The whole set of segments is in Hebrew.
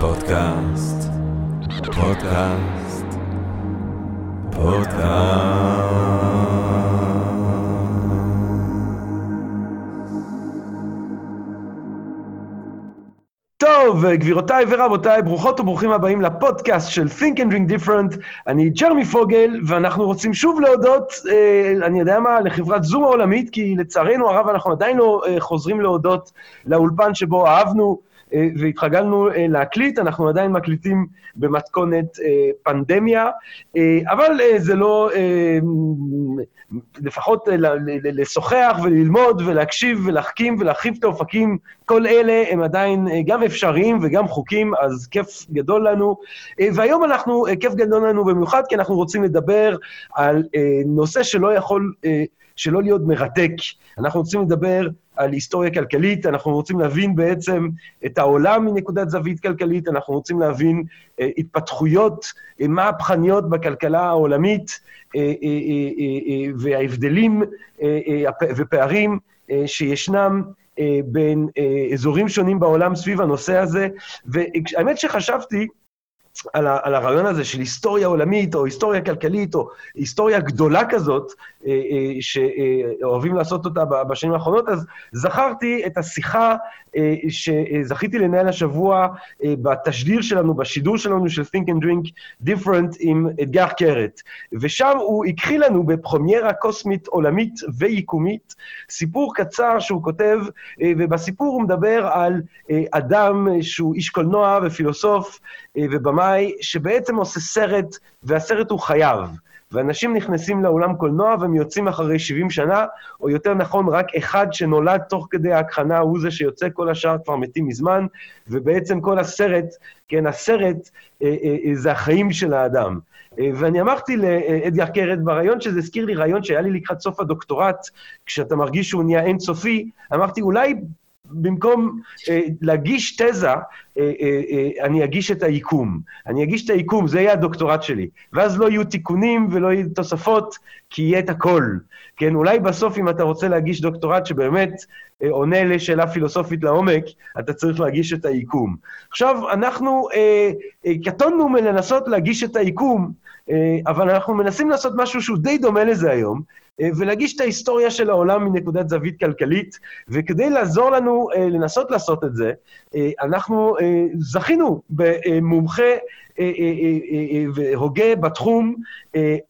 פודקאסט, פודקאסט, פודקאסט. טוב, גבירותיי ורבותיי, ברוכות וברוכים הבאים לפודקאסט של Think and Drink Different. אני ג'רמי פוגל, ואנחנו רוצים שוב להודות, אה, אני יודע מה, לחברת זום העולמית, כי לצערנו הרב אנחנו עדיין לא אה, חוזרים להודות לאולפן שבו אהבנו אה, והתרגלנו אה, להקליט, אנחנו עדיין מקליטים במתכונת אה, פנדמיה, אבל זה לא, לפחות לשוחח וללמוד ולהקשיב ולהחכים ולהרחיב את האופקים, כל אלה הם עדיין גם אפשריים וגם חוקים, אז כיף גדול לנו. והיום אנחנו, כיף גדול לנו במיוחד, כי אנחנו רוצים לדבר על נושא שלא יכול שלא להיות מרתק. אנחנו רוצים לדבר על היסטוריה כלכלית, אנחנו רוצים להבין בעצם את העולם מנקודת זווית כלכלית, אנחנו רוצים להבין אה, התפתחויות אה, מהפכניות בכלכלה העולמית אה, אה, אה, אה, אה, וההבדלים אה, אה, ופערים אה, שישנם אה, בין אה, אזורים שונים בעולם סביב הנושא הזה. והאמת שחשבתי, על, ה, על הרעיון הזה של היסטוריה עולמית, או היסטוריה כלכלית, או היסטוריה גדולה כזאת, אה, אה, שאוהבים לעשות אותה בשנים האחרונות, אז זכרתי את השיחה אה, שזכיתי לנהל השבוע בתשדיר שלנו, בשידור שלנו של Think and Drink Different עם אתגר קרת. ושם הוא הקחי לנו בפרמיירה קוסמית עולמית ויקומית, סיפור קצר שהוא כותב, ובסיפור הוא מדבר על אדם שהוא איש קולנוע ופילוסוף ובמאי, שבעצם עושה סרט, והסרט הוא חייו. ואנשים נכנסים לאולם קולנוע והם יוצאים אחרי 70 שנה, או יותר נכון, רק אחד שנולד תוך כדי ההקחנה הוא זה שיוצא, כל השאר כבר מתים מזמן, ובעצם כל הסרט, כן, הסרט אה, אה, אה, זה החיים של האדם. אה, ואני אמרתי לאדגר קרת ברעיון שזה הזכיר לי רעיון שהיה לי לקראת סוף הדוקטורט, כשאתה מרגיש שהוא נהיה אינסופי, אמרתי, אולי במקום אה, להגיש תזה, אה, אה, אה, אני אגיש את היקום. אני אגיש את היקום, זה יהיה הדוקטורט שלי. ואז לא יהיו תיקונים ולא יהיו תוספות, כי יהיה את הכל. כן, אולי בסוף, אם אתה רוצה להגיש דוקטורט שבאמת אה, עונה לשאלה פילוסופית לעומק, אתה צריך להגיש את היקום. עכשיו, אנחנו אה, אה, קטונו מלנסות להגיש את היקום, אה, אבל אנחנו מנסים לעשות משהו שהוא די דומה לזה היום, ולהגיש את ההיסטוריה של העולם מנקודת זווית כלכלית, וכדי לעזור לנו אה, לנסות לעשות את זה, אה, אנחנו זכינו במומחה והוגה בתחום,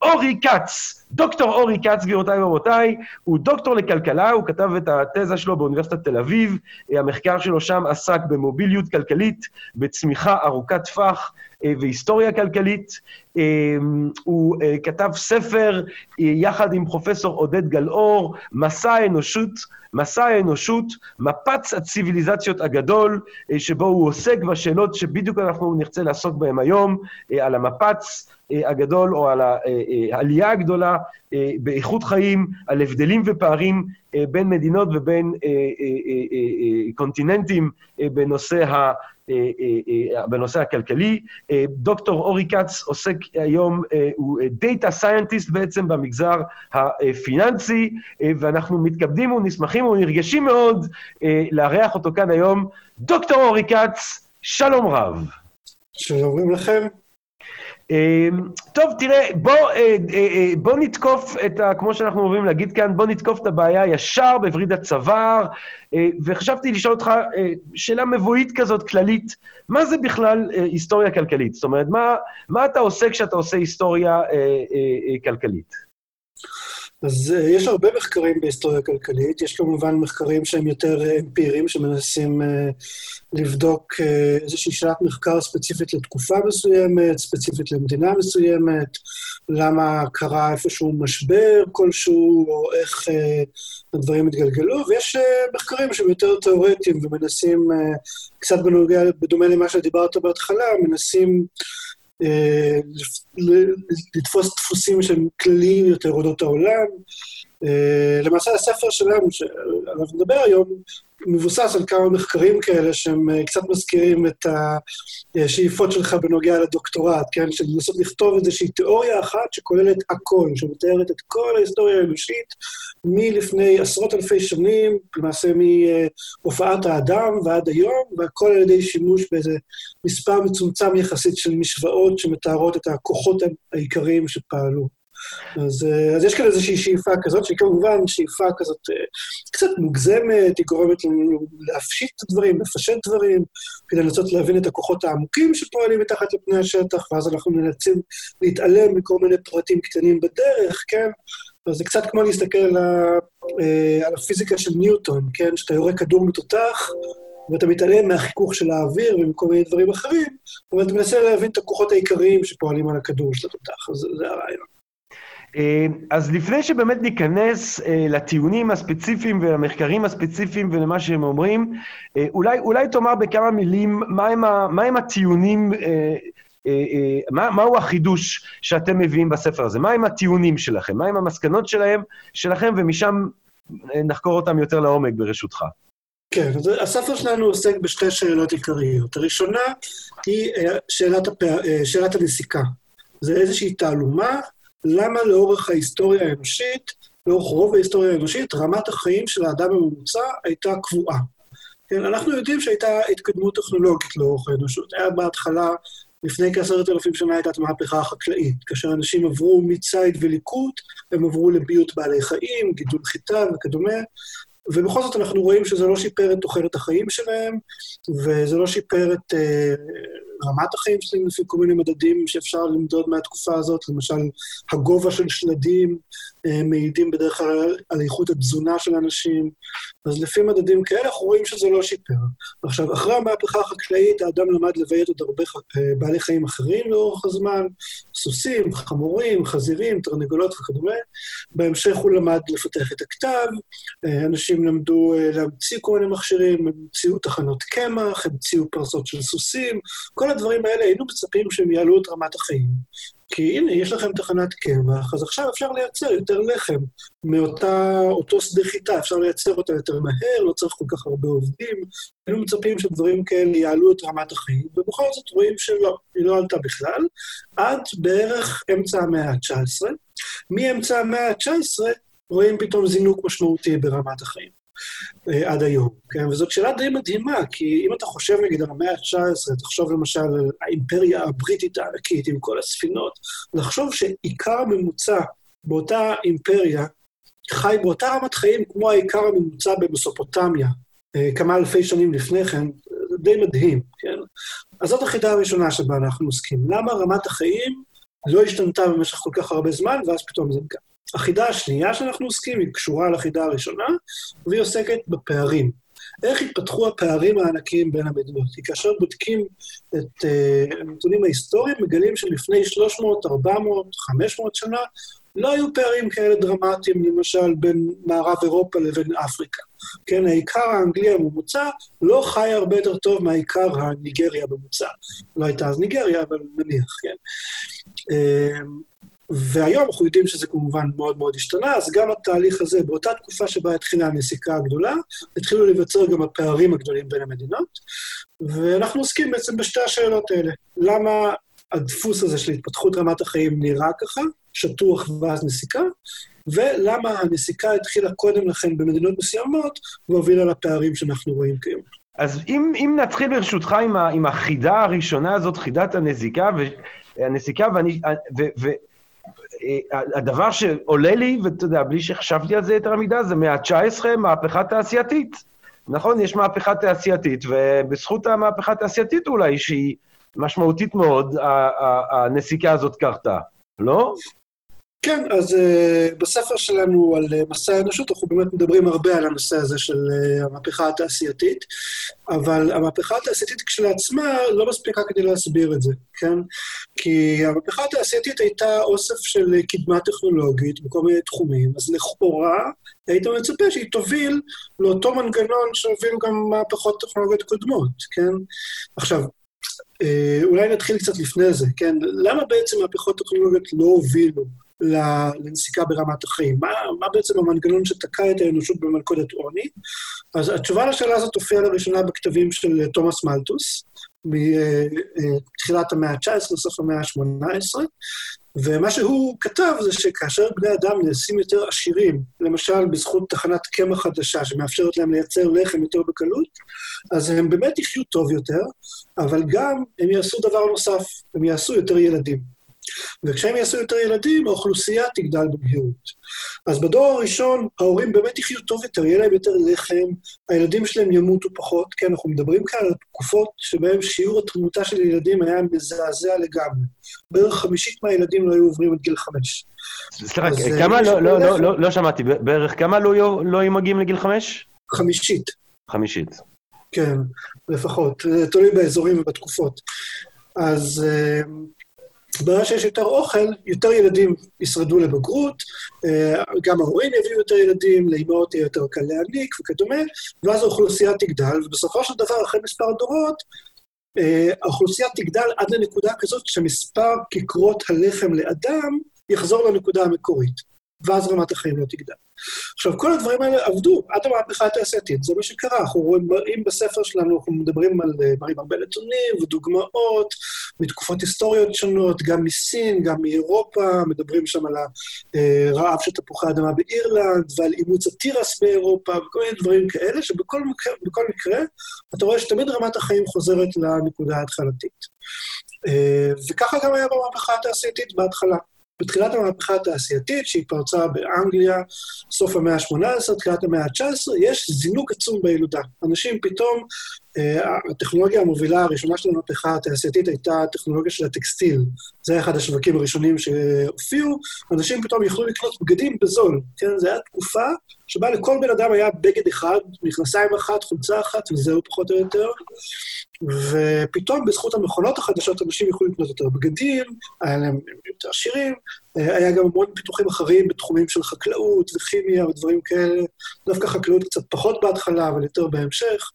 אורי כץ, דוקטור אורי כץ, גבירותיי ורבותיי, הוא דוקטור לכלכלה, הוא כתב את התזה שלו באוניברסיטת תל אביב, המחקר שלו שם עסק במוביליות כלכלית, בצמיחה ארוכת טווח והיסטוריה כלכלית. הוא כתב ספר יחד עם פרופסור עודד גלאור, מסע האנושות, מסע האנושות, מפץ הציוויליזציות הגדול, שבו הוא עוסק בשאלות שבדיוק אנחנו נרצה לעסוק בהן היום, על המפץ הגדול או על העלייה הגדולה באיכות חיים, על הבדלים ופערים בין מדינות ובין קונטיננטים בנושא ה... בנושא הכלכלי. דוקטור אורי כץ עוסק היום, הוא data scientist בעצם במגזר הפיננסי, ואנחנו מתכבדים ונשמחים ונרגשים מאוד לארח אותו כאן היום. דוקטור אורי כץ, שלום רב. שלום לכם. אמ, טוב, תראה, אה, אה, אה, בוא נתקוף את ה... כמו שאנחנו אוהבים להגיד כאן, בוא נתקוף את הבעיה ישר בווריד הצוואר, וחשבתי לשאול אותך שאלה מבואית כזאת, כללית, מה זה בכלל היסטוריה כלכלית? זאת אומרת, מה, מה אתה עושה כשאתה עושה היסטוריה כלכלית? אז uh, יש הרבה מחקרים בהיסטוריה כלכלית, יש כמובן מחקרים שהם יותר uh, אמפיריים, שמנסים uh, לבדוק איזושהי שאלת מחקר ספציפית לתקופה מסוימת, ספציפית למדינה מסוימת, למה קרה איפשהו משבר כלשהו, או איך הדברים התגלגלו, ויש מחקרים שהם יותר תיאורטיים ומנסים, קצת בנוגע, בדומה למה שדיברת בהתחלה, מנסים... אה, לתפוס דפוסים שהם כלליים יותר אודות העולם. אה, למעשה הספר שלנו, שעליו נדבר היום, מבוסס על כמה מחקרים כאלה שהם אה, קצת מזכירים את השאיפות שלך בנוגע לדוקטורט, כן? של לנסות לכתוב איזושהי תיאוריה אחת שכוללת הכל, שמתארת את כל ההיסטוריה האנושית מלפני עשרות אלפי שנים, למעשה מהופעת האדם ועד היום, והכל על ידי שימוש באיזה מספר מצומצם יחסית של משוואות שמתארות את הכוחות העיקריים שפעלו. אז, אה, אז יש כאן איזושהי שאיפה כזאת, שהיא כמובן שאיפה כזאת אה, קצת מוגזמת, היא גורמת לנו להפשיט את הדברים, לפשט דברים, כדי לנסות להבין את הכוחות העמוקים שפועלים מתחת לפני השטח, ואז אנחנו נאלצים להתעלם מכל מיני פרטים קטנים בדרך, כן? אז זה קצת כמו להסתכל על, ה, אה, על הפיזיקה של ניוטון, כן? שאתה יורה כדור מתותח, ואתה מתעלם מהחיכוך של האוויר ומכל מיני דברים אחרים, אבל אתה מנסה להבין את הכוחות העיקריים שפועלים על הכדור של התותח, אז זה הרעיון. אה, אז לפני שבאמת ניכנס אה, לטיעונים הספציפיים ולמחקרים הספציפיים ולמה שהם אומרים, אה, אולי, אולי תאמר בכמה מילים מהם, מה מהם הטיעונים, מה, מהו החידוש שאתם מביאים בספר הזה? מהם הטיעונים שלכם? מהם המסקנות שלהם, שלכם, ומשם נחקור אותם יותר לעומק ברשותך. כן, אז הספר שלנו עוסק בשתי שאלות עיקריות. הראשונה היא שאלת, הפע... שאלת הנסיקה. זה איזושהי תעלומה למה לאורך ההיסטוריה האנושית, לאורך רוב ההיסטוריה האנושית, רמת החיים של האדם הממוצע הייתה קבועה. כן, אנחנו יודעים שהייתה התקדמות טכנולוגית לאורך האנושות. היה בהתחלה, לפני כעשרת אלפים שנה הייתה את המהפכה החקלאית, כאשר אנשים עברו מציד וליקוט, הם עברו לביות בעלי חיים, גידול חיטה וכדומה, ובכל זאת אנחנו רואים שזה לא שיפר את תוחלת החיים שלהם, וזה לא שיפר את אה, רמת החיים שלהם לפי כל מיני מדדים שאפשר למדוד מהתקופה הזאת, למשל הגובה של שלדים אה, מעידים בדרך כלל על איכות התזונה של אנשים, אז לפי מדדים כאלה אנחנו רואים שזה לא שיפר. עכשיו, אחרי המהפכה החקלאית האדם למד לביית עוד הרבה אה, בעלי חיים אחרים לאורך הזמן, סוסים, חמורים, חזירים, תרנגולות וכדומה. בהמשך הוא למד לפתח את הכתב, אה, אנשים למדו להמציא כל מיני מכשירים, המציאו תחנות קמח, המציאו פרסות של סוסים, כל כל הדברים האלה היינו מצפים שהם יעלו את רמת החיים. כי הנה, יש לכם תחנת קמח, אז עכשיו אפשר לייצר יותר לחם מאותו שדה חיטה, אפשר לייצר אותה יותר מהר, לא צריך כל כך הרבה עובדים. היינו מצפים שדברים כאלה יעלו את רמת החיים, ובכל זאת רואים שלא, היא לא עלתה בכלל, עד בערך אמצע המאה ה-19. מאמצע המאה ה-19 רואים פתאום זינוק משמעותי ברמת החיים. אה, עד היום, כן? וזאת שאלה די מדהימה, כי אם אתה חושב נגיד על המאה ה-19, תחשוב למשל על האימפריה הבריטית הענקית עם כל הספינות, לחשוב שעיקר הממוצע באותה אימפריה חי באותה רמת חיים כמו העיקר הממוצע במסופוטמיה, אה, כמה אלפי שנים לפני כן, די מדהים, כן? אז זאת החידה הראשונה שבה אנחנו עוסקים. למה רמת החיים לא השתנתה במשך כל כך הרבה זמן, ואז פתאום זה נקרא. החידה השנייה שאנחנו עוסקים היא קשורה לחידה הראשונה, והיא עוסקת בפערים. איך התפתחו הפערים הענקיים בין המדינות? כי כאשר בודקים את uh, הנתונים ההיסטוריים, מגלים שלפני 300, 400, 500 שנה לא היו פערים כאלה דרמטיים, למשל, בין מערב אירופה לבין אפריקה. כן, העיקר האנגלי הממוצע לא חי הרבה יותר טוב מהעיקר הניגרי הממוצע. לא הייתה אז ניגריה, אבל נניח, כן. והיום אנחנו יודעים שזה כמובן מאוד מאוד השתנה, אז גם התהליך הזה, באותה תקופה שבה התחילה הנסיקה הגדולה, התחילו להיווצר גם הפערים הגדולים בין המדינות, ואנחנו עוסקים בעצם בשתי השאלות האלה. למה הדפוס הזה של התפתחות רמת החיים נראה ככה, שטוח ואז נסיקה, ולמה הנסיקה התחילה קודם לכן במדינות מסוימות, והובילה לפערים שאנחנו רואים כיום. אז אם, אם נתחיל ברשותך עם, ה, עם החידה הראשונה הזאת, חידת הנזיקה, ו, הנסיקה, ואני, ו, ו, הדבר שעולה לי, ואתה יודע, בלי שחשבתי על זה יותר מדי, זה מאה ה-19, מהפכה תעשייתית. נכון, יש מהפכה תעשייתית, ובזכות המהפכה התעשייתית אולי, שהיא משמעותית מאוד, הנסיקה הזאת קרתה, לא? כן, אז uh, בספר שלנו על uh, מסע האנושות, אנחנו באמת מדברים הרבה על הנושא הזה של uh, המהפכה התעשייתית, אבל המהפכה התעשייתית כשלעצמה לא מספיקה כדי להסביר את זה, כן? כי המהפכה התעשייתית הייתה אוסף של קדמה טכנולוגית בכל מיני תחומים, אז לכאורה היית מצפה שהיא תוביל לאותו מנגנון שהובילו גם מהפכות טכנולוגיות קודמות, כן? עכשיו, אולי נתחיל קצת לפני זה, כן? למה בעצם מהפכות טכנולוגיות לא הובילו לנסיקה ברמת החיים. מה, מה בעצם המנגנון שתקע את האנושות במלכודת עוני? אז התשובה לשאלה הזאת הופיעה לראשונה בכתבים של תומאס מלטוס, מתחילת המאה ה-19 לסוף המאה ה-18, ומה שהוא כתב זה שכאשר בני אדם נעשים יותר עשירים, למשל בזכות תחנת קמח חדשה שמאפשרת להם לייצר לחם יותר בקלות, אז הם באמת יחיו טוב יותר, אבל גם הם יעשו דבר נוסף, הם יעשו יותר ילדים. וכשהם יעשו יותר ילדים, האוכלוסייה תגדל במהירות. אז בדור הראשון, ההורים באמת יחיו טוב יותר, יהיה להם יותר לחם, הילדים שלהם ימותו פחות, כן, אנחנו מדברים כאן על תקופות שבהן שיעור התמותה של ילדים היה מזעזע לגמרי. בערך חמישית מהילדים לא היו עוברים את גיל חמש. סליחה, כמה, אה, לא, לא, לא, לא, לא שמעתי, בערך כמה לא, לא היו מגיעים לגיל חמש? חמישית. חמישית. כן, לפחות, תלוי באזורים ובתקופות. אז... אה, ברגע שיש יותר אוכל, יותר ילדים ישרדו לבגרות, אה, גם ההורים יביאו יותר ילדים, לאמהות יהיה יותר קל להעניק וכדומה, ואז האוכלוסייה תגדל, ובסופו של דבר, אחרי מספר דורות, אה, האוכלוסייה תגדל עד לנקודה כזאת שמספר כיכרות הלחם לאדם יחזור לנקודה המקורית. ואז רמת החיים לא תגדל. עכשיו, כל הדברים האלה עבדו עד המהפכה התעשייתית, זה מה שקרה. אנחנו רואים בספר שלנו, אנחנו מדברים על, אה, מראים הרבה נתונים ודוגמאות מתקופות היסטוריות שונות, גם מסין, גם מאירופה, מדברים שם על הרעב של תפוחי אדמה באירלנד, ועל אימוץ התירס באירופה, וכל מיני דברים כאלה, שבכל מקרה, מקרה אתה רואה שתמיד רמת החיים חוזרת לנקודה ההתחלתית. אה, וככה גם היה במהפכה התעשייתית בהתחלה. בתחילת המהפכה התעשייתית, שהיא פרצה באנגליה, סוף המאה ה-18, תחילת המאה ה-19, יש זינוק עצום בילודה. אנשים פתאום, הטכנולוגיה המובילה הראשונה של המהפכה התעשייתית הייתה הטכנולוגיה של הטקסטיל. זה היה אחד השווקים הראשונים שהופיעו. אנשים פתאום יכלו לקנות בגדים בזול. כן, זו הייתה תקופה שבה לכל בן אדם היה בגד אחד, מכנסיים אחת, חולצה אחת, וזהו פחות או יותר. ופתאום בזכות המכונות החדשות אנשים יכלו לקנות יותר בגדים, היה להם יותר עשירים, היה גם המון פיתוחים אחרים בתחומים של חקלאות וכימיה ודברים כאלה, דווקא חקלאות קצת פחות בהתחלה, אבל יותר בהמשך,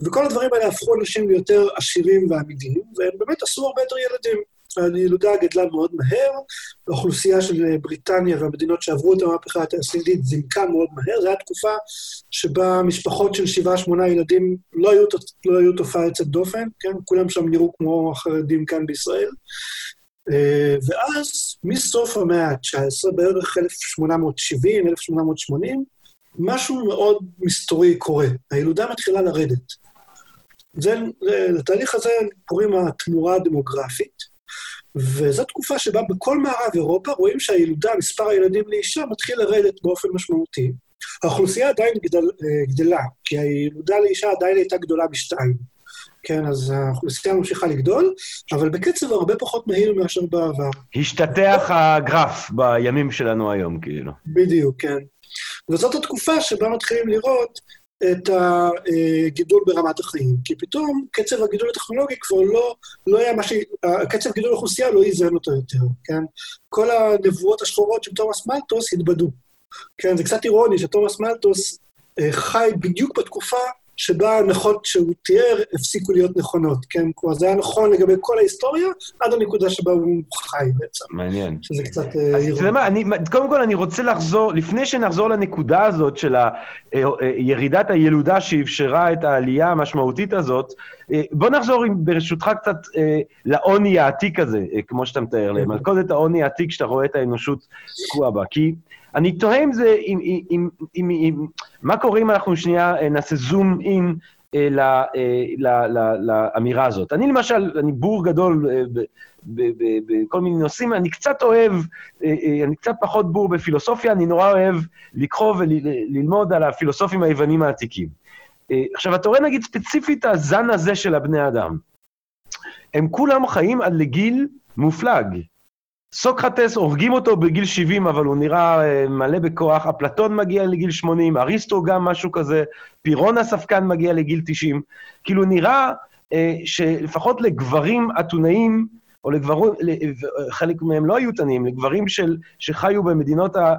וכל הדברים האלה הפכו אנשים ליותר עשירים ועמידים, והם באמת עשו הרבה יותר ילדים. הילודה גדלה מאוד מהר, האוכלוסייה של בריטניה והמדינות שעברו את המהפכה התעשייתית זינקה מאוד מהר, זו הייתה תקופה שבה משפחות של שבעה, שמונה ילדים לא היו, לא היו תופעה יוצאת דופן, כן? כולם שם נראו כמו החרדים כאן בישראל. אה, ואז, מסוף המאה ה-19, בערך 1870, 1880, משהו מאוד מסתורי קורה. הילודה מתחילה לרדת. זה, לתהליך הזה קוראים התמורה הדמוגרפית, וזו תקופה שבה בכל מערב אירופה רואים שהילודה, מספר הילדים לאישה, מתחיל לרדת באופן משמעותי. האוכלוסייה עדיין גדל, אה, גדלה, כי הילודה לאישה עדיין הייתה גדולה בשתיים. כן, אז האוכלוסייה ממשיכה לגדול, אבל בקצב הרבה פחות מהיר מאשר בעבר. השתטח הגרף בימים שלנו היום, כאילו. בדיוק, כן. וזאת התקופה שבה מתחילים לראות את הגידול ברמת החיים. כי פתאום קצב הגידול הטכנולוגי כבר לא, לא היה מה ש... קצב גידול האוכלוסייה לא איזן אותו יותר, כן? כל הנבואות השחורות של תומאס מלטוס התבדו. כן, זה קצת אירוני שתומאס מלטוס אה, חי בדיוק בתקופה שבה ההנחות שהוא תיאר הפסיקו להיות נכונות, כן? כלומר, זה היה נכון לגבי כל ההיסטוריה, עד הנקודה שבה הוא חי בעצם. מעניין. שזה קצת... אה, אז אתה יודע מה, אני, קודם כל אני רוצה לחזור, לפני שנחזור לנקודה הזאת של ה, אה, אה, ירידת הילודה שאפשרה את העלייה המשמעותית הזאת, בוא נחזור ברשותך קצת לעוני העתיק הזה, כמו שאתה מתאר, למלכודת העוני העתיק שאתה רואה את האנושות תקועה בה. כי אני תוהה אם זה, אם, אם, אם, אם, אם, מה קורה אם אנחנו שנייה אה, נעשה זום אין אה, אה, לאמירה הזאת. אני למשל, אני בור גדול בכל מיני נושאים, אני קצת אוהב, אני קצת פחות בור בפילוסופיה, אני נורא אוהב לקרוא וללמוד על הפילוסופים היוונים העתיקים. עכשיו, אתה רואה נגיד ספציפית הזן הזה של הבני אדם. הם כולם חיים עד לגיל מופלג. סוקרטס, הורגים אותו בגיל 70, אבל הוא נראה אה, מלא בכוח, אפלטון מגיע לגיל 80, אריסטו גם משהו כזה, פירון הספקן מגיע לגיל 90. כאילו נראה אה, שלפחות לגברים אתונאים, או לגברים, חלק מהם לא היו תנאים, לגברים של, שחיו במדינות, ה,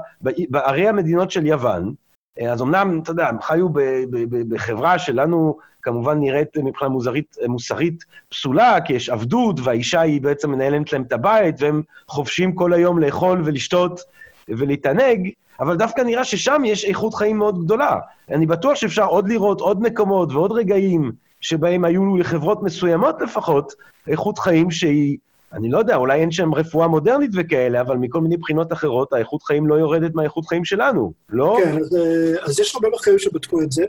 בערי המדינות של יוון, אה, אז אמנם, אתה יודע, הם חיו ב, ב, ב, בחברה שלנו כמובן נראית מבחינה מוסרית, מוסרית פסולה, כי יש עבדות, והאישה היא בעצם מנהלת להם את הבית, והם חופשים כל היום לאכול ולשתות ולהתענג, אבל דווקא נראה ששם יש איכות חיים מאוד גדולה. אני בטוח שאפשר עוד לראות עוד מקומות ועוד רגעים שבהם היו לחברות מסוימות לפחות איכות חיים שהיא אני לא יודע, אולי אין שם רפואה מודרנית וכאלה, אבל מכל מיני בחינות אחרות, האיכות חיים לא יורדת מהאיכות חיים שלנו, לא? כן, אז, אה, אז יש הרבה מחקרים שבדקו את זה.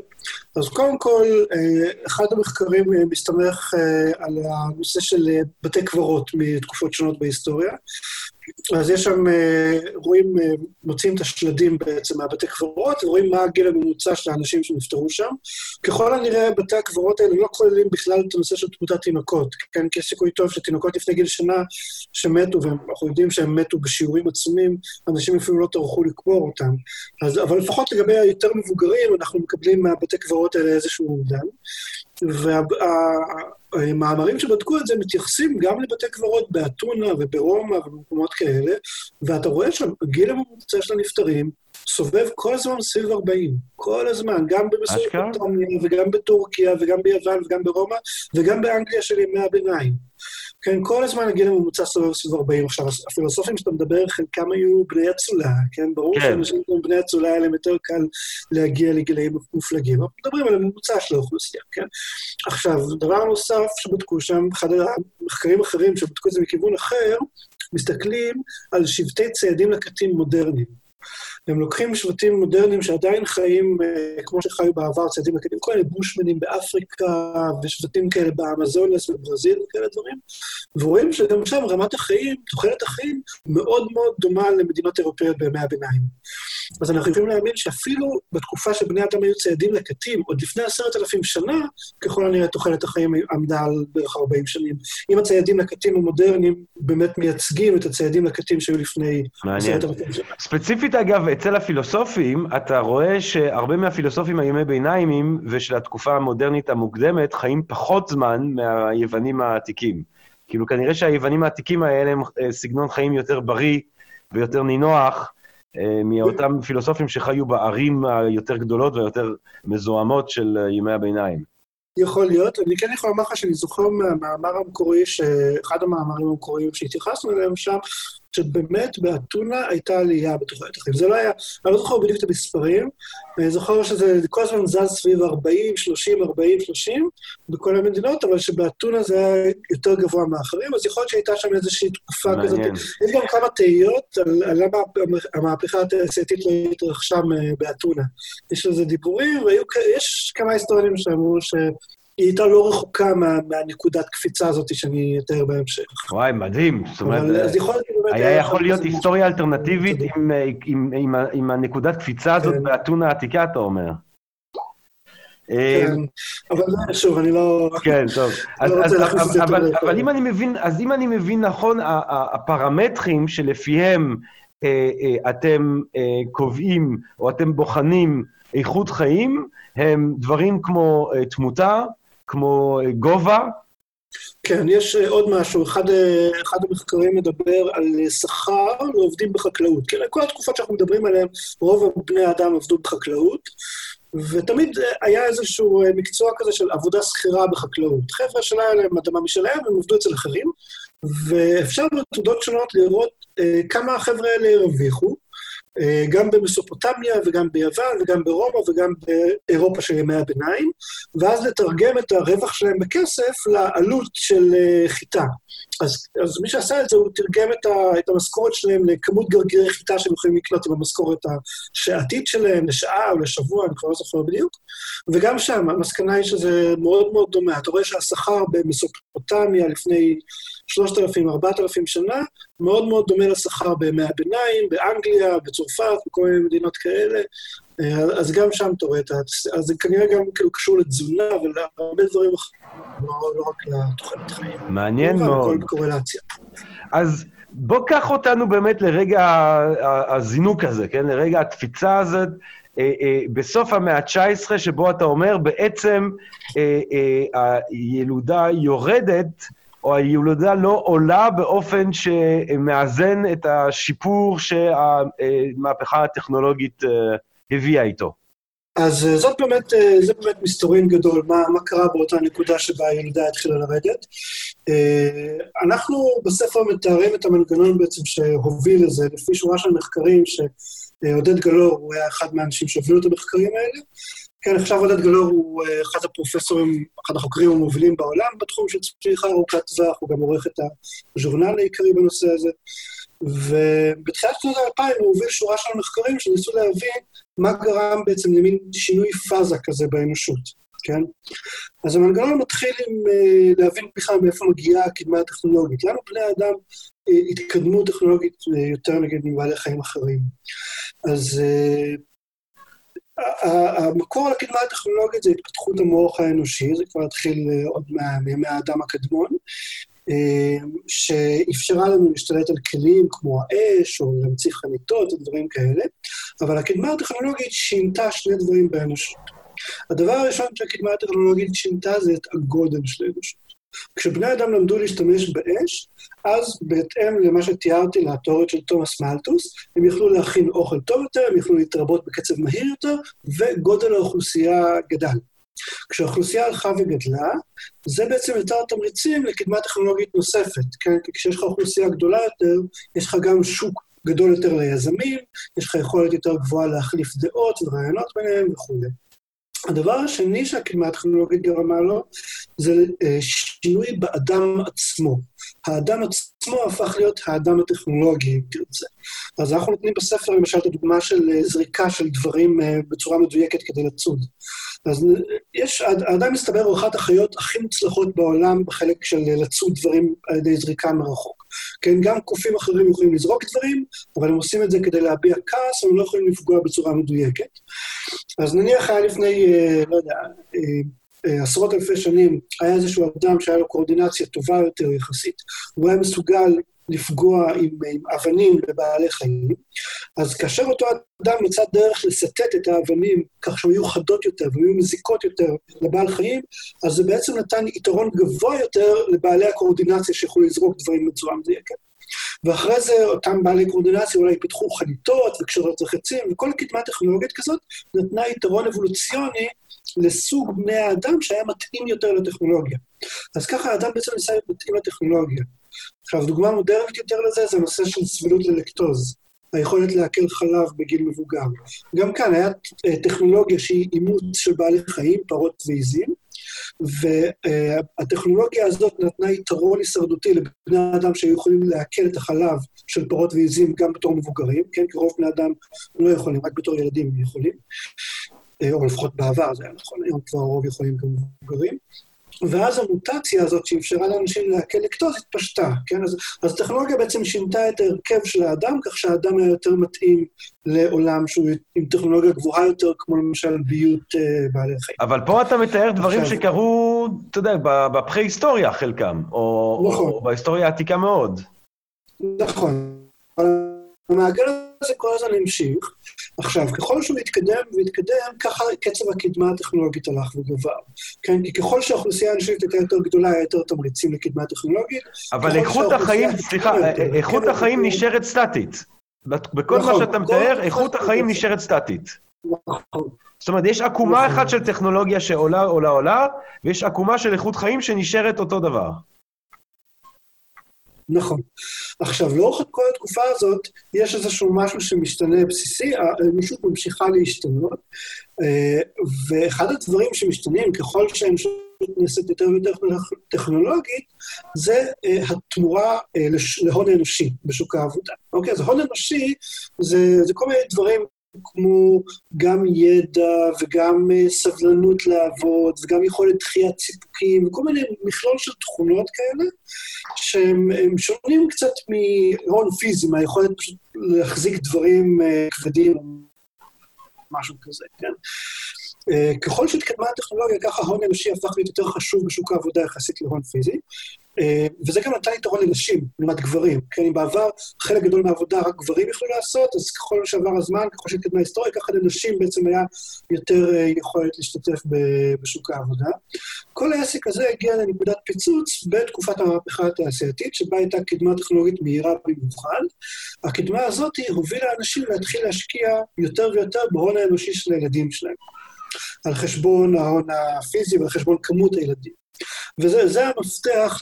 אז קודם כל, אה, אחד המחקרים אה, מסתמך על הנושא של בתי קברות מתקופות שונות בהיסטוריה, אז יש שם, אה, רואים, אה, מוצאים את השלדים בעצם מהבתי קברות, ורואים מה הגיל הממוצע של האנשים שנפטרו שם. ככל הנראה, בתי הקברות האלה לא כוללים בכלל את הנושא של תמותת תינוקות, כן? כי יש סיכוי טוב שתינוקות לפני גיל שנה שמתו, ואנחנו יודעים שהם מתו בשיעורים עצומים, אנשים אפילו לא טרחו לקבור אותם. אז, אבל לפחות לגבי היותר מבוגרים, אנחנו מקבלים מהבתי קברות האלה איזשהו אומדן. והמאמרים שבדקו את זה מתייחסים גם לבתי קברות באתונה וברומא ובמקומות כאלה, ואתה רואה שם, הגיל הממוצע של הנפטרים סובב כל הזמן סביב 40. כל הזמן, גם במסורת וגם בטורקיה וגם ביוון וגם ברומא וגם באנגליה של ימי הביניים. כן, כל הזמן הגיל הממוצע סובב סביב 40. עכשיו, הפילוסופים שאתה מדבר, חלקם היו בני אצולה, כן? ברור כן. שאנשים כמו בני אצולה היה להם יותר קל להגיע לגילאים מופלגים. אנחנו מדברים על הממוצע של האוכלוסייה, כן? עכשיו, דבר נוסף שבדקו שם, אחד המחקרים אחרים שבדקו את זה מכיוון אחר, מסתכלים על שבטי ציידים לקטים מודרניים. הם לוקחים שבטים מודרניים שעדיין חיים אה, כמו שחיו בעבר, צעדים אקדמיים, כל מיני בושמנים באפריקה ושבטים כאלה באמזונס ובברזיל וכאלה דברים, ורואים שגם שם רמת החיים, תוחלת החיים, מאוד מאוד דומה למדינות אירופאיות בימי הביניים. אז אנחנו יכולים להאמין שאפילו בתקופה שבני אדם היו ציידים לקטים, עוד לפני עשרת אלפים שנה, ככל הנראה תוחלת החיים עמדה על בערך 40 שנים. אם הציידים לקטים המודרניים באמת מייצגים את הציידים לקטים שהיו לפני עשרת אלפים שנה. ספציפית, אגב, אצל הפילוסופים, אתה רואה שהרבה מהפילוסופים הימי ביניימים ושל התקופה המודרנית המוקדמת חיים פחות זמן מהיוונים העתיקים. כאילו, כנראה שהיוונים העתיקים האלה הם אה, סגנון חיים יותר בריא ויותר נינוח, אה, מאותם פילוסופים שחיו בערים היותר גדולות והיותר מזוהמות של אה, ימי הביניים. יכול להיות. אני כן יכול לומר לך שאני זוכר מהמאמר המקורי, אחד המאמרים המקוריים שהתייחסנו אליהם שם, שבאמת באתונה הייתה עלייה בתוחלת החיים. זה לא היה, אני לא זוכר בדיוק את המספרים, אני זוכר שזה כל הזמן זז סביב 40, 30, 40, 30 בכל המדינות, אבל שבאתונה זה היה יותר גבוה מאחרים, אז יכול להיות שהייתה שם איזושהי תקופה כזאת. יש גם כמה תהיות על, על למה המהפכה התעשייתית לא התרחשה באתונה. יש לזה דיבורים, ויש כמה היסטוריונים שאמרו ש... היא הייתה לא רחוקה מה, מהנקודת קפיצה הזאת שאני אתאר בהמשך. וואי, מדהים. זאת אומרת, היה יכול להיות היסטוריה אלטרנטיבית עם, עם, עם, עם הנקודת קפיצה הזאת כן. באתונה העתיקה, אתה אומר. כן, אבל שוב, אני לא... כן, טוב. לא אז, אז, אבל, אם אני מבין, אז אם אני מבין נכון, הפרמטרים שלפיהם אה, אה, אתם אה, קובעים, או אתם בוחנים איכות חיים, הם דברים כמו תמותה, כמו אה, גובה? כן, יש אה, עוד משהו. אחד, אה, אחד המחקרים מדבר על שכר לעובדים בחקלאות. כן, כל התקופות שאנחנו מדברים עליהן, רוב בני האדם עבדו בחקלאות, ותמיד היה איזשהו מקצוע כזה של עבודה שכירה בחקלאות. חבר'ה שלא היה להם אדמה משלהם, הם עבדו אצל אחרים, ואפשר בתעודות שונות לראות אה, כמה החבר'ה האלה הרוויחו. אה, גם במסופוטמיה וגם ביוון וגם ברומא וגם באירופה של ימי הביניים, ואז לתרגם את הרווח שלהם בכסף לעלות של אה, חיטה. אז, אז מי שעשה את זה, הוא תרגם את, את המשכורת שלהם לכמות גרגירי חיטה שהם יכולים לקנות עם המשכורת השעתית שלהם, לשעה או לשבוע, אני כבר לא זוכר בדיוק. וגם שם, המסקנה היא שזה מאוד מאוד דומה. אתה רואה שהשכר במסופוטמיה לפני 3,000, 4,000 שנה, מאוד מאוד דומה לשכר בימי הביניים, באנגליה, בצרפת, בכל מיני מדינות כאלה. אה, אז גם שם אתה רואה את ה... אז זה כנראה גם כאילו קשור לתזונה ולהרבה דברים אחרים, לא, לא רק לתוחלת חיים. מעניין מאוד. הכל בקורלציה. אז בוא קח אותנו באמת לרגע הזינוק הזה, כן? לרגע התפיצה הזאת. אה, אה, בסוף המאה ה-19, שבו אתה אומר, בעצם הילודה יורדת, או הילודה לא עולה באופן שמאזן את השיפור שהמהפכה הטכנולוגית הביאה איתו. אז אה, זאת באמת, אה, זה באמת מסתורין גדול, מה, מה קרה באותה נקודה שבה הילדה התחילה לרדת. אה, אנחנו בספר מתארים את המנגנון בעצם שהוביל לזה, לפי שורה של מחקרים, שעודד גלאור הוא היה אחד מהאנשים שהובילו את המחקרים האלה. כן, עכשיו עודד גלאור הוא אחד הפרופסורים, אחד החוקרים המובילים בעולם בתחום של צמיחה ארוכת טווח, הוא גם עורך את הז'ורנל העיקרי בנושא הזה. ובתחילת שנות האלפיים הוא הוביל שורה של מחקרים שניסו להבין מה גרם בעצם למין שינוי פאזה כזה באנושות, כן? אז המנגנון מתחיל עם uh, להבין בכלל מאיפה מגיעה הקדמה הטכנולוגית. לנו בני אדם uh, התקדמו טכנולוגית יותר נגיד מבעלי חיים אחרים. אז המקור לקדמה הטכנולוגית זה התפתחות המוח האנושי, זה כבר התחיל עוד מימי האדם הקדמון, שאפשרה לנו להשתלט על כלים כמו האש, או להמציא חניתות ודברים כאלה, אבל הקדמה הטכנולוגית שינתה שני דברים באנושות. הדבר הראשון שהקדמה הטכנולוגית שינתה זה את הגודל של האנושות. כשבני אדם למדו להשתמש באש, אז בהתאם למה שתיארתי לתיאוריות של תומאס מלטוס, הם יכלו להכין אוכל טוב יותר, הם יכלו להתרבות בקצב מהיר יותר, וגודל האוכלוסייה גדל. כשהאוכלוסייה הלכה וגדלה, זה בעצם יותר תמריצים לקדמה טכנולוגית נוספת, כן? כי כשיש לך אוכלוסייה גדולה יותר, יש לך גם שוק גדול יותר ליזמים, יש לך יכולת יותר גבוהה להחליף דעות ורעיונות ביניהם וכולי. הדבר השני שהקדמה הטכנולוגית גרמה לו, זה אה, שינוי באדם עצמו. האדם עצמו הפך להיות האדם הטכנולוגי, אם תרצה. אז אנחנו נותנים בספר למשל את הדוגמה של אה, זריקה של דברים אה, בצורה מדויקת כדי לצוד. אז יש, האדם מסתבר הוא אחת החיות הכי מוצלחות בעולם בחלק של לצוד דברים על ידי זריקה מרחוק. כן, גם קופים אחרים יכולים לזרוק דברים, אבל הם עושים את זה כדי להביע כעס, הם לא יכולים לפגוע בצורה מדויקת. אז נניח היה לפני, אה, לא יודע, אה, אה, עשרות אלפי שנים, היה איזשהו אדם שהיה לו קואורדינציה טובה יותר יחסית. הוא היה מסוגל לפגוע עם, עם אבנים בבעלי חיים, אז כאשר אותו אדם מצא דרך לסטט את האבנים כך שהן יהיו חדות יותר והן מזיקות יותר לבעל חיים, אז זה בעצם נתן יתרון גבוה יותר לבעלי הקואורדינציה שיכולו לזרוק דברים בצורה מדויקת. ואחרי זה אותם בעלי קואורדינציה אולי פיתחו חניתות וקשרות וחצים, וכל קדמה טכנולוגית כזאת נתנה יתרון אבולוציוני לסוג בני האדם שהיה מתאים יותר לטכנולוגיה. אז ככה האדם בעצם ניסה להיות מתאים לטכנולוגיה. עכשיו, דוגמה מודרנית יותר לזה זה הנושא של סבילות ללקטוז, היכולת לעכל חלב בגיל מבוגר. גם כאן היה אה, טכנולוגיה שהיא אימוץ של בעלי חיים, פרות ועיזים, והטכנולוגיה הזאת נתנה יתרון הישרדותי לבני אדם שהיו יכולים לעכל את החלב של פרות ועיזים גם בתור מבוגרים, כן? כי רוב בני אדם לא יכולים, רק בתור ילדים יכולים, או לפחות בעבר זה היה נכון, היום כבר הרוב יכולים גם מבוגרים. ואז המוטציה הזאת שאפשרה לאנשים לעכל לקטוז התפשטה, כן? אז, אז הטכנולוגיה בעצם שינתה את ההרכב של האדם, כך שהאדם היה יותר מתאים לעולם שהוא עם טכנולוגיה גבוהה יותר, כמו למשל ביות אה, בעלי חיים. אבל פה אתה מתאר דברים עכשיו... שקרו, אתה יודע, בפרה-היסטוריה חלקם, או, נכון. או בהיסטוריה העתיקה מאוד. נכון. המעגל הזה כל הזמן המשיך. עכשיו, ככל שהוא התקדם והתקדם, ככה קצב הקדמה הטכנולוגית הלך וגבר. כן? כי ככל שהאוכלוסייה האנושית הייתה יותר גדולה, היה יותר תמריצים לקדמה טכנולוגית. אבל איכות החיים, סליחה, איכות כן, החיים נשארת סטטית. בכל מה נכון, שאתה מתאר, איכות החיים נשארת סטטית. נכון. זאת אומרת, יש עקומה נכון. אחת של טכנולוגיה שעולה, עולה, עולה, ויש עקומה של איכות חיים שנשארת אותו דבר. נכון. עכשיו, לאורך כל התקופה הזאת, יש איזשהו משהו שמשתנה בסיסי, האנושות ממשיכה להשתנות, אה, ואחד הדברים שמשתנים ככל שהאנושות נעשית יותר ויותר טכנולוגית, זה אה, התמורה אה, להון אנושי בשוק העבודה. אוקיי, אז הון אנושי זה, זה כל מיני דברים כמו גם ידע וגם אה, סבלנות לעבוד וגם יכולת דחיית סיפוקים וכל מיני מכלול של תכונות כאלה שהם שונים קצת מהון פיזי, מהיכולת להחזיק דברים אה, כבדים, משהו כזה, כן? אה, ככל שהתקדמה הטכנולוגיה, ככה ההון האנושי הפך להיות יותר חשוב בשוק העבודה יחסית להון פיזי. אה, וזה גם נתן יתרון לנשים לעומת גברים. כן, אם בעבר חלק גדול מהעבודה רק גברים יכלו לעשות, אז ככל שעבר הזמן, ככל שהתקדמה ההיסטוריה, ככה לנשים בעצם היה יותר אה, יכולת להשתתף בשוק העבודה. כל העסק הזה הגיע לנקודת פיצוץ בתקופת המהפכה התעשייתית, שבה הייתה קדמה טכנולוגית מהירה במיוחד. הקדמה הזאת הובילה אנשים להתחיל להשקיע יותר ויותר בהון האנושי של הילדים שלהם. על חשבון ההון הפיזי ועל חשבון כמות הילדים. וזה המפתח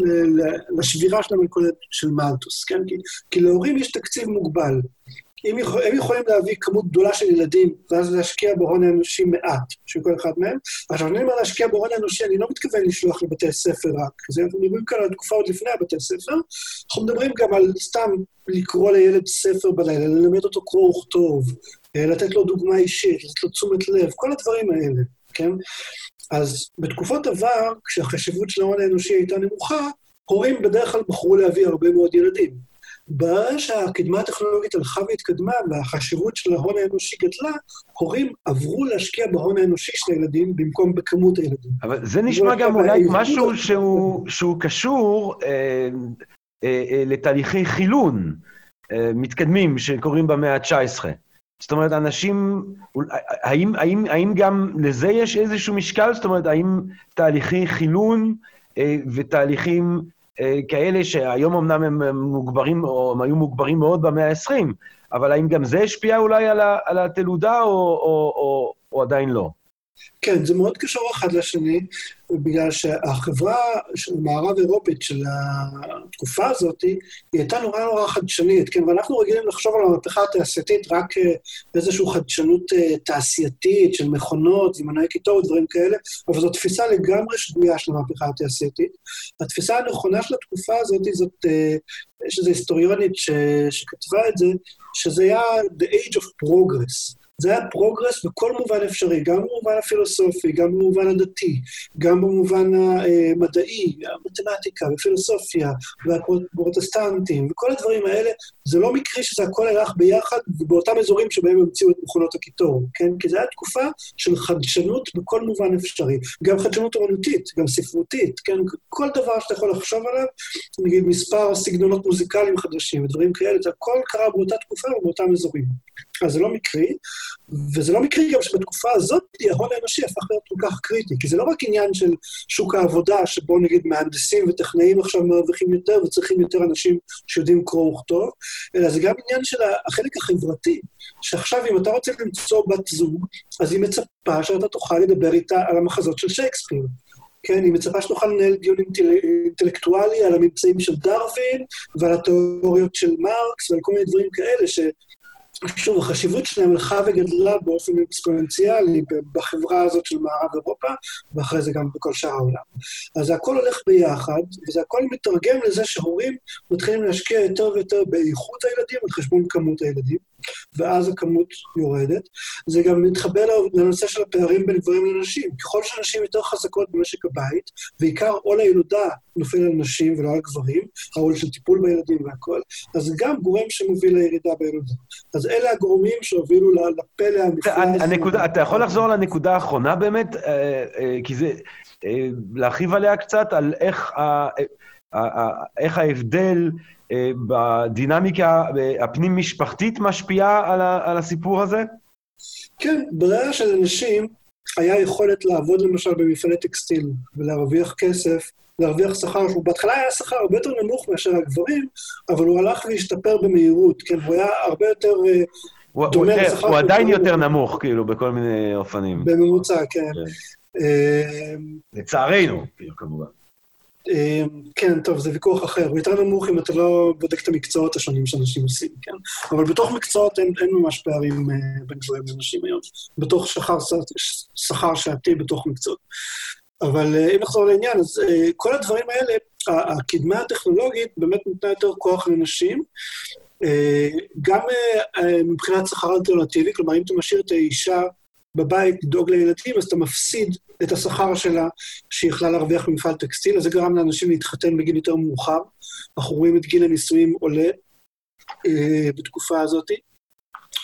לשבירה של המלכודת של מלטוס, כן? כי, כי להורים יש תקציב מוגבל. הם, יכול, הם יכולים להביא כמות גדולה של ילדים, ואז להשקיע בהון האנושי מעט, של כל אחד מהם. עכשיו, אני אומר להשקיע בהון האנושי, אני לא מתכוון לשלוח לבתי ספר רק. זה אנחנו מדברים כאן על תקופה עוד לפני הבתי ספר. אנחנו מדברים גם על סתם לקרוא לילד ספר בלילה, ללמד אותו קרוא וכתוב, לתת לו דוגמה אישית, לתת לו תשומת לב, כל הדברים האלה, כן? אז בתקופות עבר, כשהחשיבות של ההון האנושי הייתה נמוכה, הורים בדרך כלל בחרו להביא הרבה מאוד ילדים. ברגע שהקדמה הטכנולוגית הלכה והתקדמה והחשיבות של ההון האנושי גדלה, הורים עברו להשקיע בהון האנושי של הילדים במקום בכמות הילדים. אבל זה נשמע גם אולי משהו שהוא, שהוא קשור אה, אה, אה, לתהליכי חילון אה, מתקדמים שקורים במאה ה-19. זאת אומרת, אנשים, האם, האם, האם גם לזה יש איזשהו משקל? זאת אומרת, האם תהליכי חילון אה, ותהליכים אה, כאלה שהיום אמנם הם מוגברים, או הם היו מוגברים מאוד במאה ה-20, אבל האם גם זה השפיע אולי על, ה, על התלודה, או, או, או, או עדיין לא? כן, זה מאוד קשור אחד לשני, בגלל שהחברה של מערב אירופית של התקופה הזאת, היא הייתה נורא נורא חדשנית, כן, ואנחנו רגילים לחשוב על המהפכה התעשייתית רק באיזושהי חדשנות אה, תעשייתית של מכונות ומנועי קיטור ודברים כאלה, אבל זו תפיסה לגמרי שגויה של המהפכה התעשייתית. התפיסה הנכונה של התקופה הזאת, זאת, אה, יש איזו היסטוריונית ש, שכתבה את זה, שזה היה The Age of Progress. זה היה progress בכל מובן אפשרי, גם במובן הפילוסופי, גם במובן הדתי, גם במובן המדעי, המתמטיקה ופילוסופיה והפרוטסטנטים וכל הדברים האלה, זה לא מקרי שזה הכל הלך ביחד ובאותם אזורים שבהם המציאו את מכונות הקיטור, כן? כי זו הייתה תקופה של חדשנות בכל מובן אפשרי. גם חדשנות אומנותית, גם ספרותית, כן? כל דבר שאתה יכול לחשוב עליו, נגיד מספר סגנונות מוזיקליים חדשים ודברים כאלה, זה הכל קרה באותה תקופה ובאותם אזורים. אז זה לא מקרי, וזה לא מקרי גם שבתקופה הזאת ההון האנושי הפך להיות כל כך קריטי, כי זה לא רק עניין של שוק העבודה, שבו נגיד מהנדסים וטכנאים עכשיו מרוויחים יותר וצריכים יותר אנשים שיודעים קרוא וכתוב, אלא זה גם עניין של החלק החברתי, שעכשיו אם אתה רוצה למצוא בת זוג, אז היא מצפה שאתה תוכל לדבר איתה על המחזות של שייקספיר. כן, היא מצפה שתוכל לנהל דיון אינטל... אינטלקטואלי על הממצאים של דרווין ועל התיאוריות של מרקס ועל כל מיני דברים כאלה, ש... שוב, החשיבות שלהם הלכה וגדלה באופן אקספוננציאלי בחברה הזאת של מערב אירופה, ואחרי זה גם בכל שאר העולם. אז הכל הולך ביחד, וזה הכל מתרגם לזה שהורים מתחילים להשקיע יותר ויותר באיכות הילדים על חשבון כמות הילדים. ואז הכמות יורדת. זה גם מתחבר לנושא של הפערים בין גברים לנשים. ככל שנשים יותר חזקות במשק הבית, ועיקר עול הילודה נופל על נשים ולא על גברים, העול של טיפול בילדים והכול, אז זה גם גורם שמוביל לירידה בילודה. אז אלה הגורמים שהובילו לפלא המפלא הזה. אתה יכול לחזור לנקודה האחרונה באמת? אה, אה, כי זה... אה, להרחיב עליה קצת, על איך, ה, איך ההבדל אה, בדינמיקה הפנים-משפחתית משפיעה על, הסיפור הזה? כן, בריאה של אנשים היה יכולת לעבוד למשל במפעלי טקסטיל ולהרוויח כסף, להרוויח שכר, שהוא בהתחלה היה שכר הרבה יותר נמוך מאשר הגברים, אבל הוא הלך והשתפר במהירות, כן, הוא היה הרבה יותר אה, הוא, הוא, לשכר... הוא עדיין יותר נמוך, כאילו, בכל מיני אופנים. בממוצע, כן. כן. אה, לצערנו, כאילו, כמובן. אמ, כן, טוב, זה ויכוח אחר. הוא יותר נמוך אם אתה לא בודק את המקצועות השונים שאנשים עושים, כן? אבל בתוך מקצועות אין, אין ממש פערים אה, בין גברים לנשים היום. בתוך שכר, שכר שעתי בתוך מקצועות. אבל אה, אם נחזור לעניין, אז אה, כל הדברים האלה, הקדמה הטכנולוגית באמת נותנה יותר כוח לנשים, גם מבחינת שכר אלטרנטיבי, כלומר, אם אתה משאיר את האישה בבית לדאוג לילדים, אז אתה מפסיד את השכר שלה שהיא יכלה להרוויח במפעל טקסטיל, אז זה גרם לאנשים להתחתן בגיל יותר מאוחר. אנחנו רואים את גיל הנישואים עולה אה, בתקופה הזאת.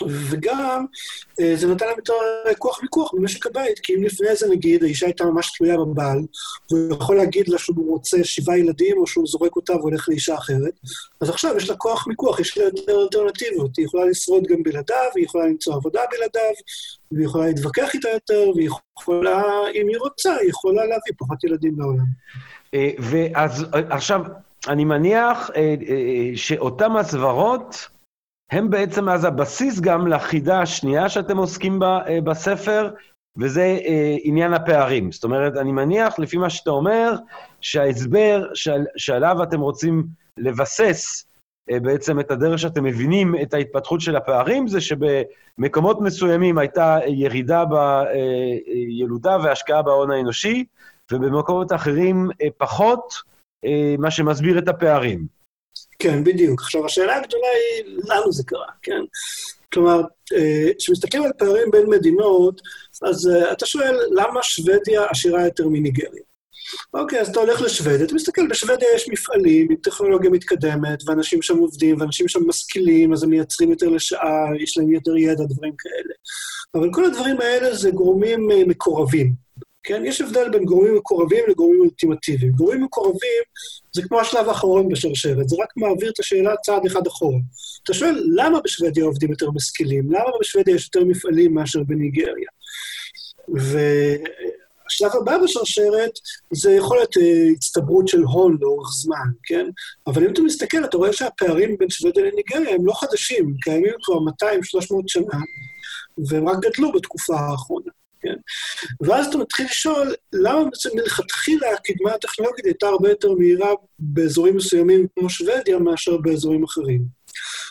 וגם אה, זה נתן להם יותר כוח מיקוח במשק הבית, כי אם לפני זה נגיד האישה הייתה ממש תלויה בבעל, והוא יכול להגיד לה שהוא רוצה שבעה ילדים, או שהוא זורק אותה והולך לאישה אחרת, אז עכשיו יש לה כוח מיקוח, יש לה יותר אלטרנטיבות. היא יכולה לשרוד גם בלעדיו, היא יכולה למצוא עבודה בלעדיו, והיא יכולה להתווכח איתה יותר, והיא יכולה, אם היא רוצה, היא יכולה להביא פחות ילדים לעולם. אה, ואז עכשיו, אני מניח אה, שאותם הסברות, הם בעצם אז הבסיס גם לחידה השנייה שאתם עוסקים בה אה, בספר, וזה אה, עניין הפערים. זאת אומרת, אני מניח, לפי מה שאתה אומר, שההסבר שעל, שעליו אתם רוצים לבסס אה, בעצם את הדרך שאתם מבינים את ההתפתחות של הפערים, זה שבמקומות מסוימים הייתה ירידה בילודה והשקעה בהון האנושי, ובמקומות אחרים אה, פחות, אה, מה שמסביר את הפערים. כן, בדיוק. עכשיו, השאלה הגדולה היא, למה זה קרה, כן? כלומר, כשמסתכלים על פערים בין מדינות, אז אתה שואל, למה שוודיה עשירה יותר מניגריה? אוקיי, אז אתה הולך לשוודיה, אתה מסתכל, בשוודיה יש מפעלים עם טכנולוגיה מתקדמת, ואנשים שם עובדים, ואנשים שם משכילים, אז הם מייצרים יותר לשעה, יש להם יותר ידע, דברים כאלה. אבל כל הדברים האלה זה גורמים אה, מקורבים. כן? יש הבדל בין גורמים מקורבים לגורמים אולטימטיביים. גורמים מקורבים זה כמו השלב האחרון בשרשרת, זה רק מעביר את השאלה צעד אחד אחורה. אתה שואל, למה בשוודיה עובדים יותר משכילים? למה בשוודיה יש יותר מפעלים מאשר בניגריה? השלב הבא בשרשרת זה יכול להיות uh, הצטברות של הון לאורך זמן, כן? אבל אם אתה מסתכל, אתה רואה שהפערים בין שוודיה לניגריה הם לא חדשים, קיימים כבר 200-300 שנה, והם רק גדלו בתקופה האחרונה, כן? ואז אתה מתחיל לשאול, למה בעצם מלכתחילה הקדמה הטכנולוגית הייתה הרבה יותר מהירה באזורים מסוימים כמו שוודיה מאשר באזורים אחרים?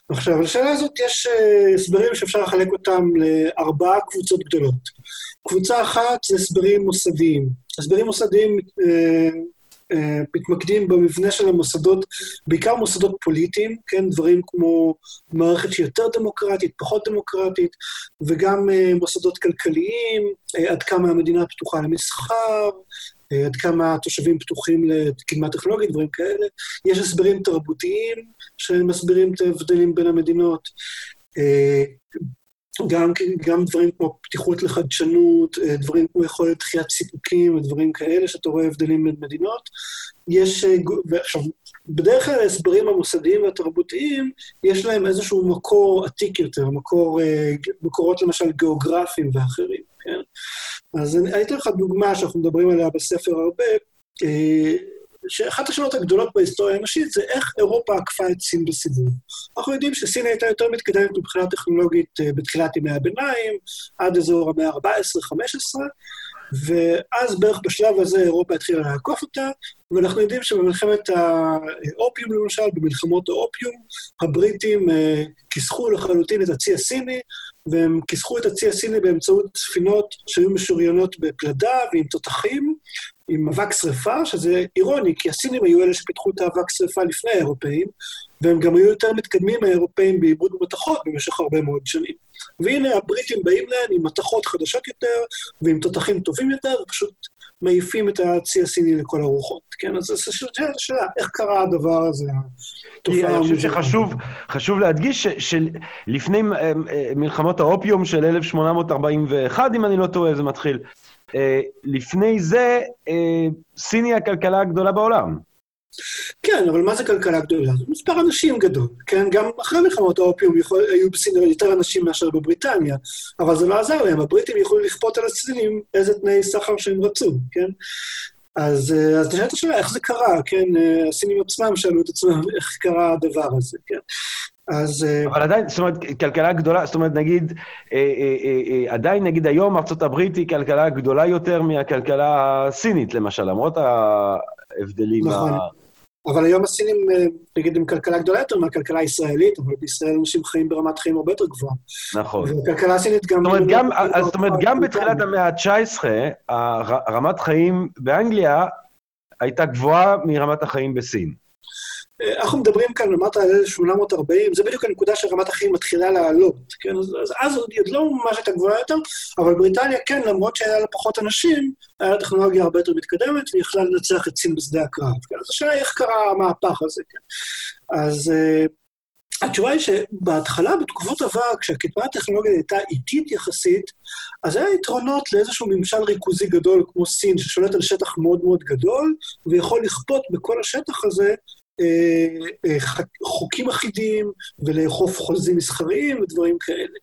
עכשיו, לשאלה הזאת יש uh, הסברים שאפשר לחלק אותם לארבעה קבוצות גדולות. קבוצה אחת זה הסברים מוסדיים. הסברים מוסדיים אה, אה, מתמקדים במבנה של המוסדות, בעיקר מוסדות פוליטיים, כן, דברים כמו מערכת שהיא יותר דמוקרטית, פחות דמוקרטית, וגם אה, מוסדות כלכליים, עד כמה המדינה פתוחה למסחר, עד כמה התושבים פתוחים לקדמה טכנולוגית, דברים כאלה. יש הסברים תרבותיים שמסבירים את ההבדלים בין המדינות. גם, גם דברים כמו פתיחות לחדשנות, אה, דברים כמו יכולת דחיית סיפוקים ודברים כאלה, שאתה רואה הבדלים בין מדינות. יש, אה, ועכשיו, בדרך כלל ההסברים המוסדיים והתרבותיים, יש להם איזשהו מקור עתיק יותר, מקור, אה, מקורות למשל גיאוגרפיים ואחרים, כן? אז אני אתן לך דוגמה שאנחנו מדברים עליה בספר הרבה, שאחת השאלות הגדולות בהיסטוריה האנושית זה איך אירופה עקפה את סין בסיבוב. אנחנו יודעים שסין הייתה יותר מתקדמת מבחינה טכנולוגית אה, בתחילת ימי הביניים, עד אזור המאה ה-14-15, ואז בערך בשלב הזה אירופה התחילה לעקוף אותה, ואנחנו יודעים שבמלחמת האופיום למשל, במלחמות האופיום, הבריטים אה, כיסחו לחלוטין את הצי הסיני, והם כיסחו את הצי הסיני באמצעות ספינות שהיו משוריינות בפלדה ועם תותחים, עם אבק שרפה, שזה אירוני, כי הסינים היו אלה שפיתחו את האבק שרפה לפני האירופאים, והם גם היו יותר מתקדמים מהאירופאים בעיבוד מתכות במשך הרבה מאוד שנים. והנה הבריטים באים להם עם מתכות חדשות יותר, ועם תותחים טובים יותר, ופשוט מעיפים את הצי הסיני לכל הרוחות. כן, אז זו שאלה, איך קרה הדבר הזה, התופעה אני חושב שחשוב חשוב להדגיש שלפני אה, אה, מלחמות האופיום של 1841, אם אני לא טועה, זה מתחיל, לפני זה, סין היא הכלכלה הגדולה בעולם. כן, אבל מה זה כלכלה גדולה? זה מספר אנשים גדול, כן? גם אחרי מלחמות האופיום יכול, היו בסין יותר אנשים מאשר בבריטניה, אבל זה לא עזר להם, הבריטים יכלו לכפות על הסינים איזה תנאי סחר שהם רצו, כן? אז, אה, אז נשאלת השאלה, איך זה קרה, כן? אה, הסינים עצמם שאלו את עצמם איך קרה הדבר הזה, כן? אז... אה, אבל עדיין, זאת אומרת, כלכלה גדולה, זאת אומרת, נגיד, אה, אה, אה, עדיין, נגיד, היום ארה"ב היא כלכלה גדולה יותר מהכלכלה הסינית, למשל, למרות ההבדלים. נכון. ה... אבל היום הסינים, אה, נגיד, הם כלכלה גדולה יותר מהכלכלה הישראלית, אבל בישראל אנשים חיים ברמת חיים הרבה יותר גבוהה. נכון. וכלכלה הסינית גם... זאת אומרת, גם, אז, זאת אומרת, גם בתחילת המאה ה-19, רמת חיים באנגליה הייתה גבוהה מרמת החיים בסין. אנחנו מדברים כאן, אמרת על 1840, זה בדיוק הנקודה שרמת החיים מתחילה לעלות, כן? אז, אז אז עוד לא ממש הייתה גבוהה יותר, אבל בריטניה כן, למרות שהיה לה פחות אנשים, היה לה טכנולוגיה הרבה יותר מתקדמת, והיא יכלה לנצח את סין בשדה הקרב. כן? אז השאלה היא איך קרה המהפך הזה, כן? אז uh, התשובה היא שבהתחלה, בתקופות עבר, כשהקדמה הטכנולוגית הייתה איטית יחסית, אז היה יתרונות לאיזשהו ממשל ריכוזי גדול כמו סין, ששולט על שטח מאוד מאוד גדול, ויכול לכפות בכל השטח הזה חוקים אחידים ולאכוף חוזים מסחריים ודברים כאלה.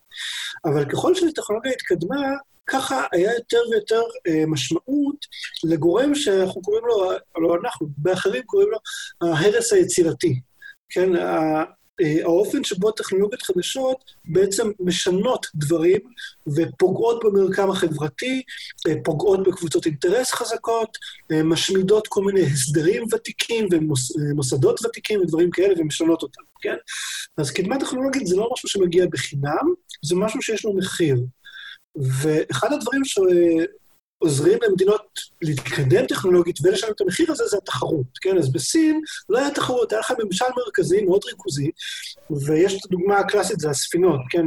אבל ככל שהטכנולוגיה התקדמה, ככה היה יותר ויותר אה, משמעות לגורם שאנחנו קוראים לו, לא אנחנו, באחרים קוראים לו ההרס היצירתי. כן, אה, האופן שבו טכנולוגיות חדשות בעצם משנות דברים ופוגעות במרקם החברתי, אה, פוגעות בקבוצות אינטרס חזקות, אה, משמידות כל מיני הסדרים ותיקים ומוסדות ותיקים ודברים כאלה ומשנות אותם, כן? אז קדמה טכנולוגית זה לא משהו שמגיע בחינם, זה משהו שיש לו מחיר. ואחד הדברים ש... עוזרים למדינות להתקדם טכנולוגית ולשלם את המחיר הזה, זה התחרות, כן? אז בסין לא היה תחרות, היה לך ממשל מרכזי מאוד ריכוזי, ויש את הדוגמה הקלאסית, זה הספינות, כן?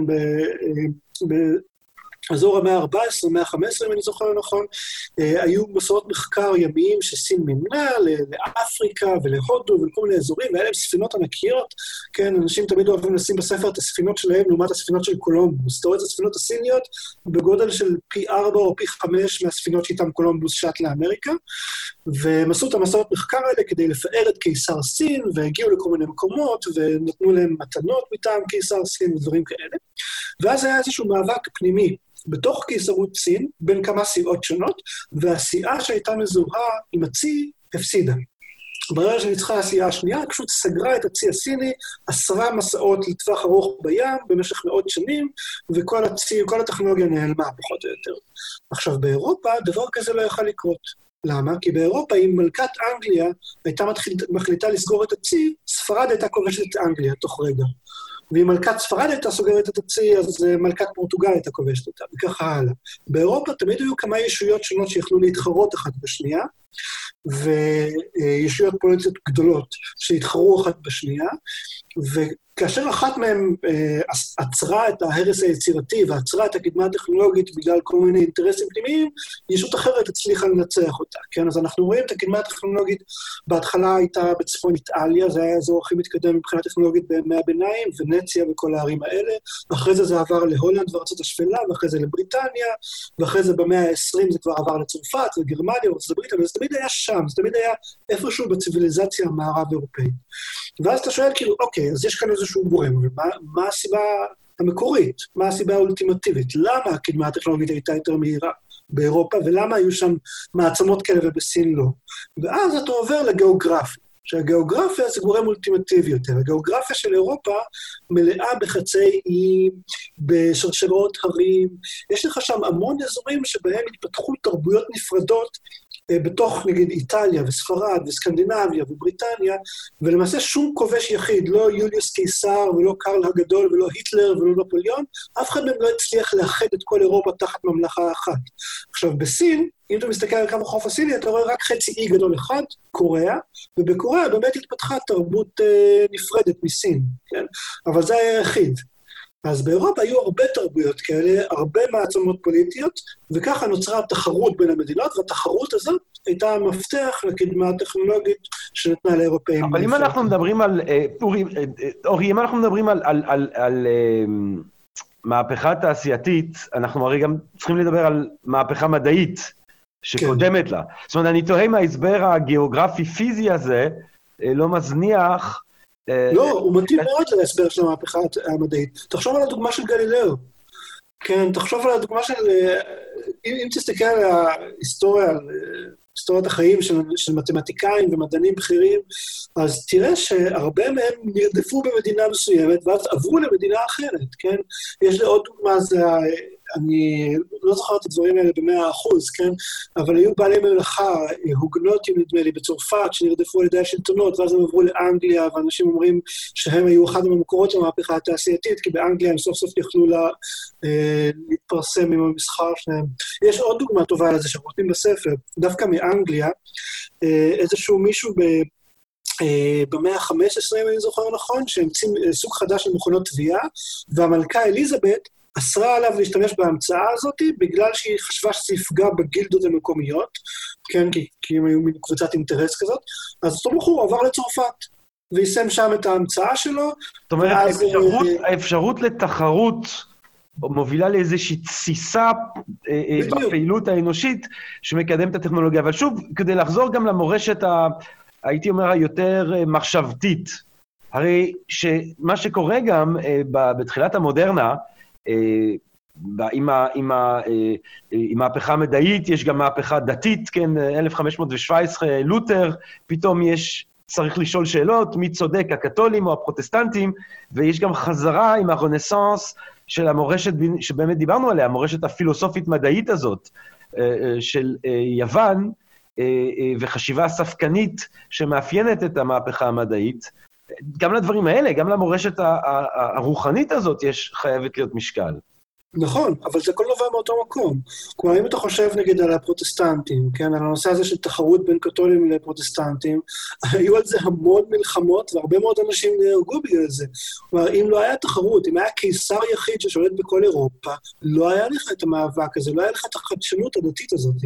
אזור המאה ה-14, המאה ה-15, אם אני זוכר נכון, אה, היו מסורות מחקר ימיים שסין מימנה לאפריקה ולהודו ולכל מיני אזורים, והיה להם ספינות ענקיות, כן, אנשים תמיד אוהבים לשים בספר את הספינות שלהם לעומת הספינות של קולומבוס. אתה רואה את הספינות הסיניות בגודל של פי ארבע או פי חמש מהספינות שאיתן קולומבוס שט לאמריקה, והם עשו את המסורות מחקר האלה כדי לפאר את קיסר סין, והגיעו לכל מיני מקומות, ונתנו להם מתנות מטעם קיסר סין ודברים כאלה. ואז היה איזשהו מאבק פנימי בתוך קיסרות סין, בין כמה סיעות שונות, והסיעה שהייתה מזוהה עם הצי הפסידה. ברגע שניצחה הסיעה השנייה, פשוט סגרה את הצי הסיני, עשרה מסעות לטווח ארוך בים במשך מאות שנים, וכל הצי, כל הטכנולוגיה נעלמה, פחות או יותר. עכשיו, באירופה דבר כזה לא יכול לקרות. למה? כי באירופה, אם מלכת אנגליה הייתה מחליטה לסגור את הצי, ספרד הייתה כובשת את אנגליה תוך רגע. ואם מלכת ספרד הייתה סוגרת את הצי, אז אה, מלכת פורטוגל הייתה כובשת אותה, וככה הלאה. באירופה תמיד היו כמה ישויות שונות שיכלו להתחרות אחת בשנייה, וישויות פוליטיות גדולות שהתחרו אחת בשנייה, וכאשר אחת מהן אה, עצרה את ההרס היצירתי ועצרה את הקדמה הטכנולוגית בגלל כל מיני אינטרסים פנימיים, ישות אחרת הצליחה לנצח אותה, כן? אז אנחנו רואים את הקדמה הטכנולוגית, בהתחלה הייתה בצפון איטליה, זה היה האזור הכי מתקדם מבחינה טכנולוגית בימי הביניים, ונציה וכל הערים האלה, ואחרי זה זה עבר להולנד וארצות השפלה, ואחרי זה לבריטניה, ואחרי זה במאה ה-20 זה כבר עבר לצרפת, לגרמניה, וארצות הברית, אבל זה תמיד היה שם, זה תמיד היה איפשהו בציוויליזציה המערב-אירופאית. ואז אתה שואל, כאילו, אוקיי, אז יש כאן איזשהו גורם, אבל מה, מה הסיבה המקורית? מה הסיבה האולטימטיבית? למה הקדמה הטכנולוגית הייתה יותר מהירה באירופה, ולמה היו שם מעצמות כאלה ובסין לא? ואז אתה עובר לגיאוגרפיה. שהגיאוגרפיה זה גורם אולטימטיבי יותר. הגיאוגרפיה של אירופה מלאה בחצי איים, בשרשרות הרים. יש לך שם המון אזורים שבהם התפתחו תרבויות נפרדות בתוך נגיד איטליה וספרד וסקנדינביה ובריטניה, ולמעשה שום כובש יחיד, לא יוליוס קיסר ולא קרל הגדול ולא היטלר ולא נפוליאון, אף אחד מהם לא הצליח לאחד את כל אירופה תחת ממלכה אחת. עכשיו, בסין, אם אתה מסתכל על קו החוף הסיני, אתה רואה רק חצי אי גדול אחד, קוריאה, ובקוריאה באמת התפתחה תרבות אה, נפרדת מסין, כן? אבל זה היה היחיד. אז באירופה היו הרבה תרבויות כאלה, הרבה מעצמות פוליטיות, וככה נוצרה תחרות בין המדינות, והתחרות הזאת הייתה המפתח לקדמה הטכנולוגית שנתנה לאירופאים. אבל אם אנחנו מדברים על, אה, אורי, אה, אה, אורי, אם אנחנו מדברים על, על, על, על מהפכה תעשייתית, אנחנו הרי גם צריכים לדבר על מהפכה מדעית שקודמת כן. לה. זאת אומרת, אני תוהה אם ההסבר הגיאוגרפי-פיזי הזה לא מזניח לא, הוא מתאים מאוד להסבר של המהפכה המדעית. תחשוב על הדוגמה של גלילאו. כן, תחשוב על הדוגמה של... אה, אם, אם תסתכל על ההיסטוריה, על אה, היסטוריית החיים של, של מתמטיקאים ומדענים בכירים, אז תראה שהרבה מהם נרדפו במדינה מסוימת, ואז עברו למדינה אחרת, כן? יש לי עוד דוגמה, זה אני לא זוכר את הדברים האלה במאה אחוז, כן? אבל היו בעלי מלאכה, הוגנוטים נדמה לי, בצרפת, שנרדפו על ידי השלטונות, ואז הם עברו לאנגליה, ואנשים אומרים שהם היו אחד מהמקורות של המהפכה התעשייתית, כי באנגליה הם סוף סוף יכלו לה, אה, להתפרסם עם המסחר שלהם. יש עוד דוגמה טובה לזה שאנחנו נותנים בספר, דווקא מאנגליה, אה, איזשהו מישהו ב... Uh, במאה ה-15, אם אני זוכר נכון, שהמציא סוג חדש של מכונות תביעה, והמלכה אליזבת אסרה עליו להשתמש בהמצאה הזאת בגלל שהיא חשבה שזה יפגע בגילדות המקומיות, כן, כי, כי הם היו מקבוצת אינטרס כזאת, אז אותו בחור עבר לצרפת, ויישם שם את ההמצאה שלו. זאת אומרת, ואז, האפשרות, אה, האפשרות לתחרות מובילה לאיזושהי תסיסה אה, אה, בפעילות האנושית שמקדמת את הטכנולוגיה. אבל שוב, כדי לחזור גם למורשת, ה, הייתי אומר, היותר מחשבתית, הרי שמה שקורה גם בתחילת המודרנה, עם, ה, עם, ה, עם מהפכה מדעית, יש גם מהפכה דתית, כן, 1517, לותר, פתאום יש צריך לשאול שאלות, מי צודק, הקתולים או הפרוטסטנטים, ויש גם חזרה עם הרנסאנס של המורשת שבאמת דיברנו עליה, המורשת הפילוסופית-מדעית הזאת של יוון, וחשיבה ספקנית שמאפיינת את המהפכה המדעית. גם לדברים האלה, גם למורשת הרוחנית הזאת יש חייבת להיות משקל. נכון, אבל זה כל דבר מאותו מקום. כלומר, אם אתה חושב נגיד על הפרוטסטנטים, כן, על הנושא הזה של תחרות בין קתולים לפרוטסטנטים, היו על זה המון מלחמות והרבה מאוד אנשים נהרגו בגלל זה. כלומר, אם לא היה תחרות, אם היה קיסר יחיד ששולט בכל אירופה, לא היה לך את המאבק הזה, לא היה לך את החדשנות הדתית הזאת.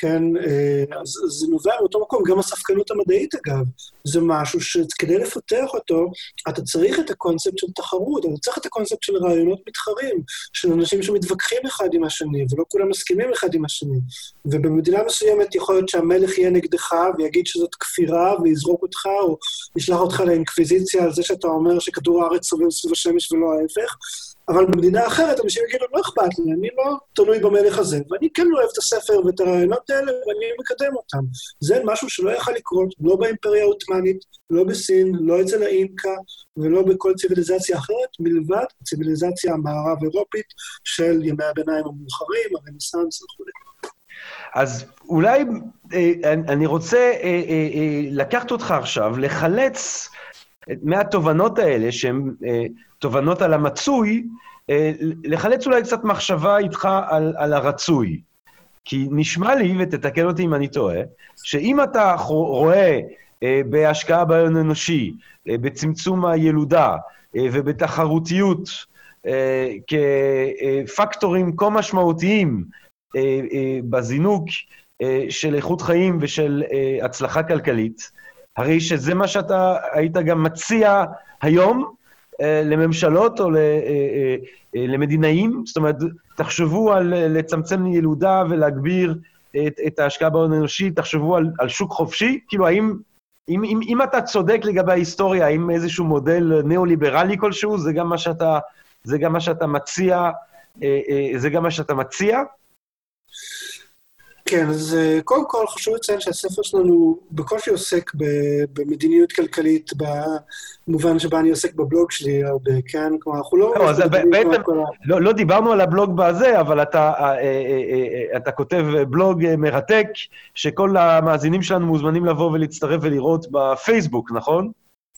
כן, אה, אז זה נובע מאותו מקום, גם הספקנות המדעית אגב, זה משהו שכדי לפתח אותו, אתה צריך את הקונספט של תחרות, אתה צריך את הקונספט של רעיונות מתחרים, של אנשים שמתווכחים אחד עם השני, ולא כולם מסכימים אחד עם השני. ובמדינה מסוימת יכול להיות שהמלך יהיה נגדך ויגיד שזאת כפירה ויזרוק אותך, או ישלח אותך לאינקוויזיציה על זה שאתה אומר שכדור הארץ סובב סביב השמש ולא ההפך, אבל במדינה אחרת אנשים יגידו, לא אכפת לי, אני לא תלוי במלך הזה, ואני כן אוהב את הספר ואת הרעיונות האלה, ואני מקדם אותם. זה משהו שלא יכל לקרות, לא באימפריה העות'מאנית, לא בסין, לא אצל האינקה, ולא בכל ציוויליזציה אחרת, מלבד הציוויליזציה המערב-אירופית של ימי הביניים המאוחרים, הרנסאנס וכו'. אז אולי אה, אני רוצה אה, אה, לקחת אותך עכשיו, לחלץ מהתובנות האלה, שהן תובנות על המצוי, אה, לחלץ אולי קצת מחשבה איתך על, על הרצוי. כי נשמע לי, ותתקן אותי אם אני טועה, שאם אתה רואה אה, בהשקעה בהון אנושי, אה, בצמצום הילודה ובתחרותיות כפקטורים כה משמעותיים בזינוק של איכות חיים ושל הצלחה כלכלית, הרי שזה מה שאתה היית גם מציע היום, לממשלות או אה, אה, למדינאים, זאת אומרת, תחשבו על לצמצם ילודה ולהגביר את, את ההשקעה בהון האנושי, תחשבו על, על שוק חופשי, כאילו האם, אם, אם, אם אתה צודק לגבי ההיסטוריה, האם איזשהו מודל ניאו-ליברלי כלשהו, זה גם מה שאתה, זה גם מה שאתה מציע, זה גם מה שאתה מציע? כן, אז אה, קודם כל חשוב לציין שהספר שלנו בקושי עוסק במדיניות כלכלית במובן שבה אני עוסק בבלוג שלי הרבה, כן? כלומר, אנחנו לא... לא, אז בעצם, לא, לא דיברנו על הבלוג בזה, אבל אתה, אה, אה, אתה כותב בלוג מרתק, שכל המאזינים שלנו מוזמנים לבוא ולהצטרף ולראות בפייסבוק, נכון?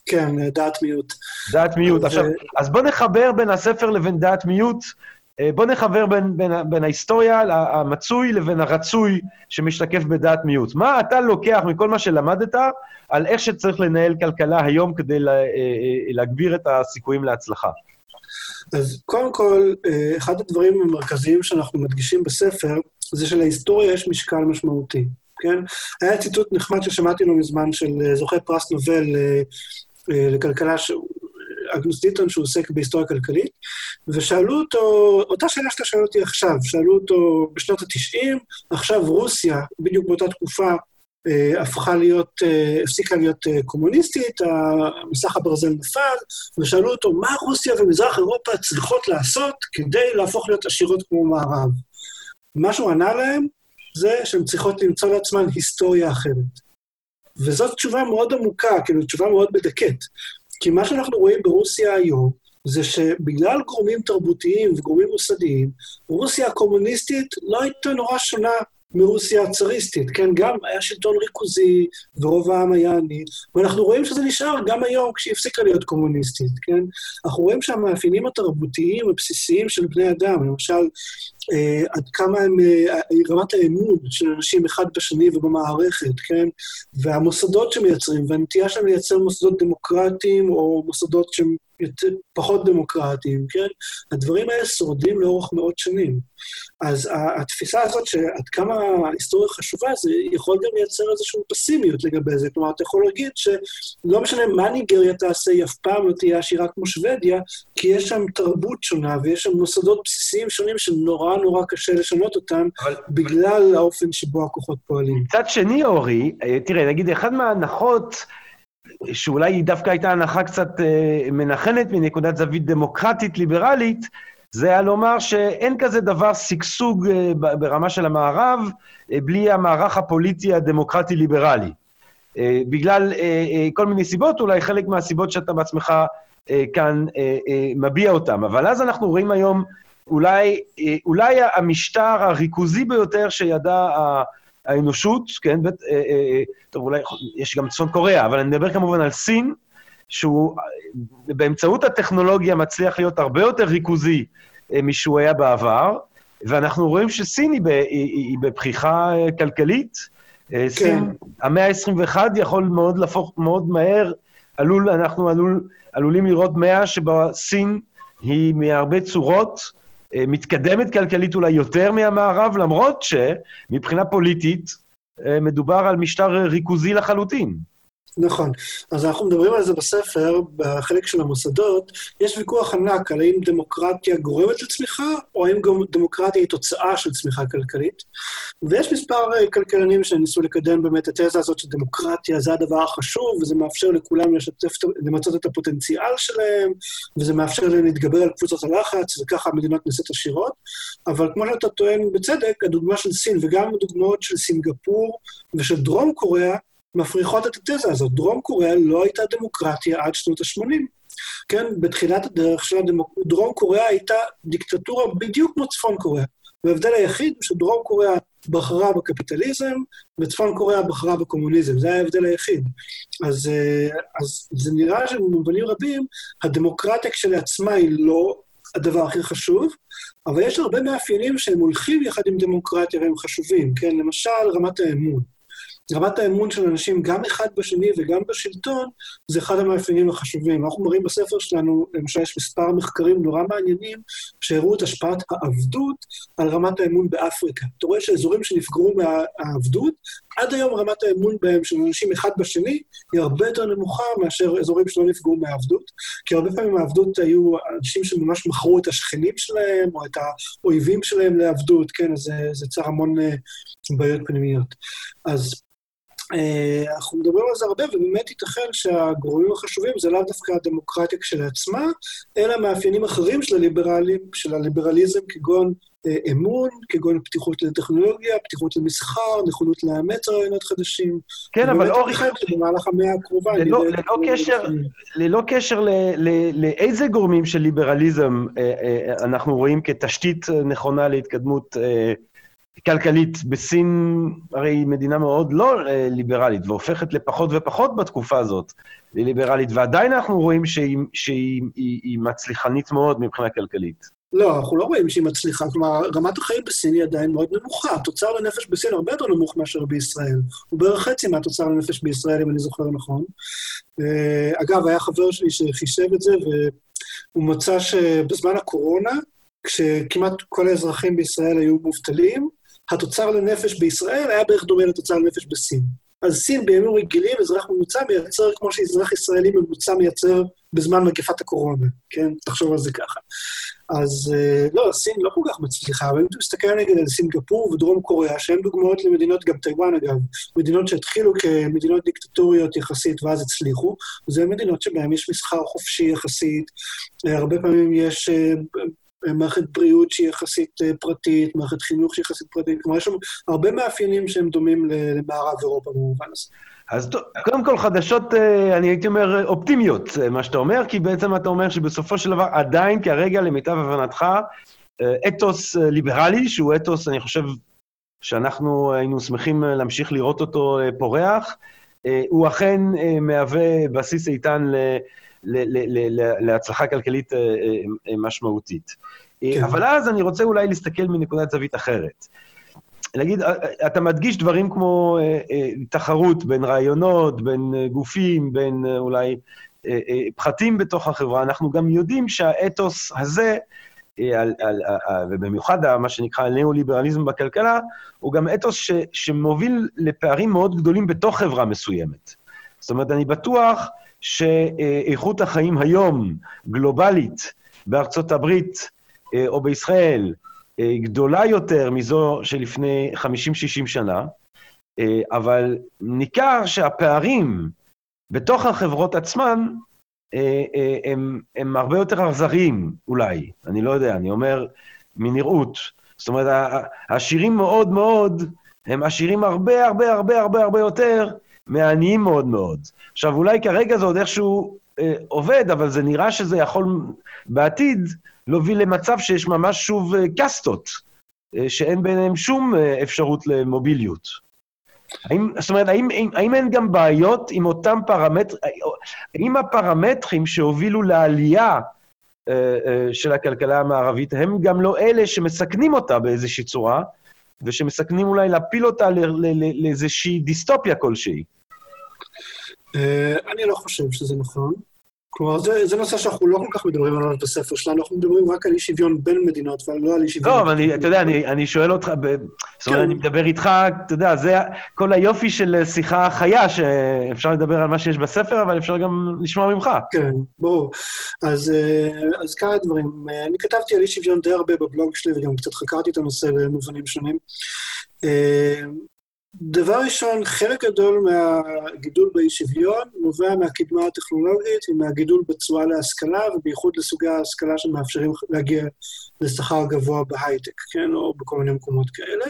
כן, דעת מיעוט. דעת מיעוט. עכשיו, אז בוא נחבר בין הספר לבין דעת מיעוט. אה, בוא נחבר בין, בין, בין ההיסטוריה המצוי לבין הרצוי שמשתקף בדעת מיעוט. מה אתה לוקח מכל מה שלמדת על איך שצריך לנהל כלכלה היום כדי לה, אה, אה, להגביר את הסיכויים להצלחה? אז קודם כל, אחד הדברים המרכזיים שאנחנו מדגישים בספר, זה שלהיסטוריה יש משקל משמעותי, כן? היה ציטוט נחמד ששמעתי לא מזמן של זוכה פרס נובל לכלכלה, אגנוס דיטון, שהוא עוסק בהיסטוריה כלכלית, ושאלו אותו, אותה שאלה שאתה שואל אותי עכשיו, שאלו אותו בשנות ה-90, עכשיו רוסיה, בדיוק באותה תקופה, אה, הפכה להיות, אה, הפסיקה להיות אה, קומוניסטית, מסך הברזל נפל, ושאלו אותו, מה רוסיה ומזרח אירופה צריכות לעשות כדי להפוך להיות עשירות כמו מערב? מה שהוא ענה להם, זה שהן צריכות למצוא לעצמן היסטוריה אחרת. וזאת תשובה מאוד עמוקה, כאילו, תשובה מאוד מדכאת. כי מה שאנחנו רואים ברוסיה היום, זה שבגלל גורמים תרבותיים וגורמים מוסדיים, רוסיה הקומוניסטית לא הייתה נורא שונה מרוסיה הצאריסטית, כן? גם היה שלטון ריכוזי, ורוב העם היה עני, ואנחנו רואים שזה נשאר גם היום כשהיא הפסיקה להיות קומוניסטית, כן? אנחנו רואים שהמאפיינים התרבותיים הבסיסיים של בני אדם, למשל, עד כמה הם, אה, רמת האמון של אנשים אחד בשני ובמערכת, כן? והמוסדות שמייצרים, והנטייה שלהם לייצר מוסדות דמוקרטיים או מוסדות שהם פחות דמוקרטיים, כן? הדברים האלה שורדים לאורך מאות שנים. אז התפיסה הזאת שעד כמה ההיסטוריה חשובה, זה יכול גם לייצר איזושהי פסימיות לגבי זה. כלומר, אתה יכול להגיד שלא משנה מה ניגריה תעשה, היא אף פעם לא תהיה עשירה כמו שוודיה, כי יש שם תרבות שונה ויש שם מוסדות בסיסיים שונים שנורא נורא קשה לשנות אותם, אבל... בגלל האופן שבו הכוחות פועלים. מצד שני, אורי, אה, תראה, נגיד, אחת מההנחות... שאולי היא דווקא הייתה הנחה קצת אה, מנחנת מנקודת זווית דמוקרטית-ליברלית, זה היה לומר שאין כזה דבר שגשוג אה, ברמה של המערב אה, בלי המערך הפוליטי הדמוקרטי-ליברלי. אה, בגלל כל מיני סיבות, אולי חלק מהסיבות שאתה בעצמך כאן מביע אותן. אבל אז אנחנו רואים היום אולי, אולי המשטר הריכוזי ביותר שידע האנושות, כן, בית, טוב, אולי יש גם צפון קוריאה, אבל אני מדבר כמובן על סין, שהוא באמצעות הטכנולוגיה מצליח להיות הרבה יותר ריכוזי משהוא היה בעבר, ואנחנו רואים שסין היא, היא, היא בפריחה כלכלית. כן. סין, המאה ה-21 יכול מאוד להפוך מאוד מהר, עלול, אנחנו עלול, עלולים לראות מאה שבה סין היא מהרבה צורות אה, מתקדמת כלכלית אולי יותר מהמערב, למרות שמבחינה פוליטית אה, מדובר על משטר ריכוזי לחלוטין. נכון. אז אנחנו מדברים על זה בספר, בחלק של המוסדות. יש ויכוח ענק על האם דמוקרטיה גורמת לצמיחה, או האם דמוקרטיה היא תוצאה של צמיחה כלכלית. ויש מספר אה, כלכלנים שניסו לקדם באמת את התזה הזאת שדמוקרטיה זה הדבר החשוב, וזה מאפשר לכולם לשתף, למצות את הפוטנציאל שלהם, וזה מאפשר להם להתגבר על קבוצות הלחץ, וככה המדינות נעשות עשירות. אבל כמו שאתה טוען בצדק, הדוגמה של סין, וגם הדוגמאות של סינגפור ושל דרום קוריאה, מפריחות את התזה הזאת. דרום קוריאה לא הייתה דמוקרטיה עד שנות ה-80. כן, בתחילת הדרך של הדמוק... דרום קוריאה הייתה דיקטטורה בדיוק כמו צפון קוריאה. וההבדל היחיד הוא שדרום קוריאה בחרה בקפיטליזם, וצפון קוריאה בחרה בקומוניזם. זה היה ההבדל היחיד. אז, אה, אז זה נראה שבמובנים רבים, הדמוקרטיה כשלעצמה היא לא הדבר הכי חשוב, אבל יש הרבה מאפיינים שהם הולכים יחד עם דמוקרטיה והם חשובים, כן? למשל, רמת האמון. רמת האמון של אנשים, גם אחד בשני וגם בשלטון, זה אחד המאפיינים החשובים. אנחנו מראים בספר שלנו, למשל, יש מספר מחקרים נורא מעניינים, שהראו את השפעת העבדות על רמת האמון באפריקה. אתה רואה שאזורים שנפגעו מהעבדות, עד היום רמת האמון בהם של אנשים אחד בשני היא הרבה יותר נמוכה מאשר אזורים שלא נפגעו מהעבדות, כי הרבה פעמים העבדות היו אנשים שממש מכרו את השכנים שלהם, או את האויבים שלהם לעבדות, כן, אז זה, זה יצר המון uh, בעיות פנימיות. אז אה, אנחנו מדברים על זה הרבה, ובאמת ייתכן שהגורמים החשובים זה לאו דווקא הדמוקרטיה כשלעצמה, אלא מאפיינים אחרים של, הליברליזם, כגון אה, אמון, כגון פתיחות לטכנולוגיה, פתיחות למסחר, נכונות לאמץ רעיונות חדשים. כן, אבל אורי... במהלך המאה הקרובה... ללא, קשר, לאיזה גורמים של ליברליזם אה, אנחנו רואים כתשתית נכונה להתקדמות כלכלית. בסין הרי היא מדינה מאוד לא אה, ליברלית, והופכת לפחות ופחות בתקופה הזאת לליברלית, ועדיין אנחנו רואים שהיא, שהיא היא, היא מצליחנית מאוד מבחינה כלכלית. לא, אנחנו לא רואים שהיא מצליחה. כלומר, רמת החיים בסין היא עדיין מאוד נמוכה. התוצר לנפש בסין הרבה יותר נמוך מאשר בישראל. הוא בערך חצי מהתוצר לנפש בישראל, אם אני זוכר נכון. אה, אגב, היה חבר שלי שחישב את זה, והוא מצא שבזמן הקורונה, כשכמעט כל האזרחים בישראל היו מובטלים, התוצר לנפש בישראל היה בערך דומה לתוצר לנפש בסין. אז סין בימים רגילים, אזרח ממוצע מייצר כמו שאזרח ישראלי ממוצע מייצר בזמן מגפת הקורונה, כן? תחשוב על זה ככה. אז אה, לא, סין לא כל כך מצליחה, אבל אם אתה מסתכל נגד על סינגפור ודרום קוריאה, שהן דוגמאות למדינות, גם טיוואן אגב, מדינות שהתחילו כמדינות דיקטטוריות יחסית ואז הצליחו, זה מדינות שבהן יש מסחר חופשי יחסית, אה, הרבה פעמים יש אה, מערכת בריאות שהיא יחסית אה, פרטית, מערכת חינוך שהיא יחסית פרטית, כלומר יש שם הרבה מאפיינים שהם דומים למערב אירופה במובן הזה. אז קודם כל חדשות, אה, אני הייתי אומר, אופטימיות, אה, מה שאתה אומר, כי בעצם אתה אומר שבסופו של דבר עדיין כרגע, למיטב הבנתך, אתוס ליברלי, שהוא אתוס, אני חושב, שאנחנו היינו שמחים להמשיך לראות אותו פורח, הוא אכן מהווה בסיס איתן ל... להצלחה כלכלית אה, אה, אה, משמעותית. כן. אבל אז אני רוצה אולי להסתכל מנקודת זווית אחרת. נגיד, אתה מדגיש דברים כמו תחרות בין רעיונות, בין גופים, בין אולי פחתים בתוך החברה. אנחנו גם יודעים שהאתוס הזה, על, על, על, ובמיוחד מה שנקרא ניאו-ליברליזם בכלכלה, הוא גם אתוס ש, שמוביל לפערים מאוד גדולים בתוך חברה מסוימת. זאת אומרת, אני בטוח שאיכות החיים היום, גלובלית, בארצות הברית אה, או בישראל, אה, גדולה יותר מזו שלפני 50-60 שנה, אה, אבל ניכר שהפערים בתוך החברות עצמן הם, הם הרבה יותר אכזריים, אולי. אני לא יודע, אני אומר מנראות. זאת אומרת, העשירים מאוד מאוד, הם עשירים הרבה הרבה הרבה הרבה הרבה יותר מעניים מאוד מאוד. עכשיו, אולי כרגע זה עוד איכשהו אה, עובד, אבל זה נראה שזה יכול בעתיד להוביל למצב שיש ממש שוב אה, קאסטות, אה, שאין ביניהם שום אה, אפשרות למוביליות. האם, זאת אומרת, האם, האם, האם אין גם בעיות עם אותם פרמטרים, האם הפרמטרים שהובילו לעלייה אה, אה, של הכלכלה המערבית הם גם לא אלה שמסכנים אותה באיזושהי צורה, ושמסכנים אולי להפיל אותה לאיזושהי דיסטופיה כלשהי? אה, אני לא חושב שזה נכון. כלומר, זה, זה נושא שאנחנו לא כל כך מדברים עליו בספר שלנו, אנחנו מדברים רק על אי שוויון בין מדינות, אבל לא על אי שוויון... לא, אבל אני, אתה יודע, אני, אני שואל אותך, ב... כן. זאת אומרת, אני מדבר איתך, אתה יודע, זה כל היופי של שיחה חיה, שאפשר לדבר על מה שיש בספר, אבל אפשר גם לשמוע ממך. כן, ברור. אז, אה, אז כמה דברים. אני כתבתי על אי שוויון די הרבה בבלוג שלי, וגם קצת חקרתי את הנושא במובנים שונים. דבר ראשון, חלק גדול מהגידול באי שוויון נובע מהקדמה הטכנולוגית ומהגידול בתשואה להשכלה, ובייחוד לסוגי ההשכלה שמאפשרים להגיע לשכר גבוה בהייטק, כן, או בכל מיני מקומות כאלה.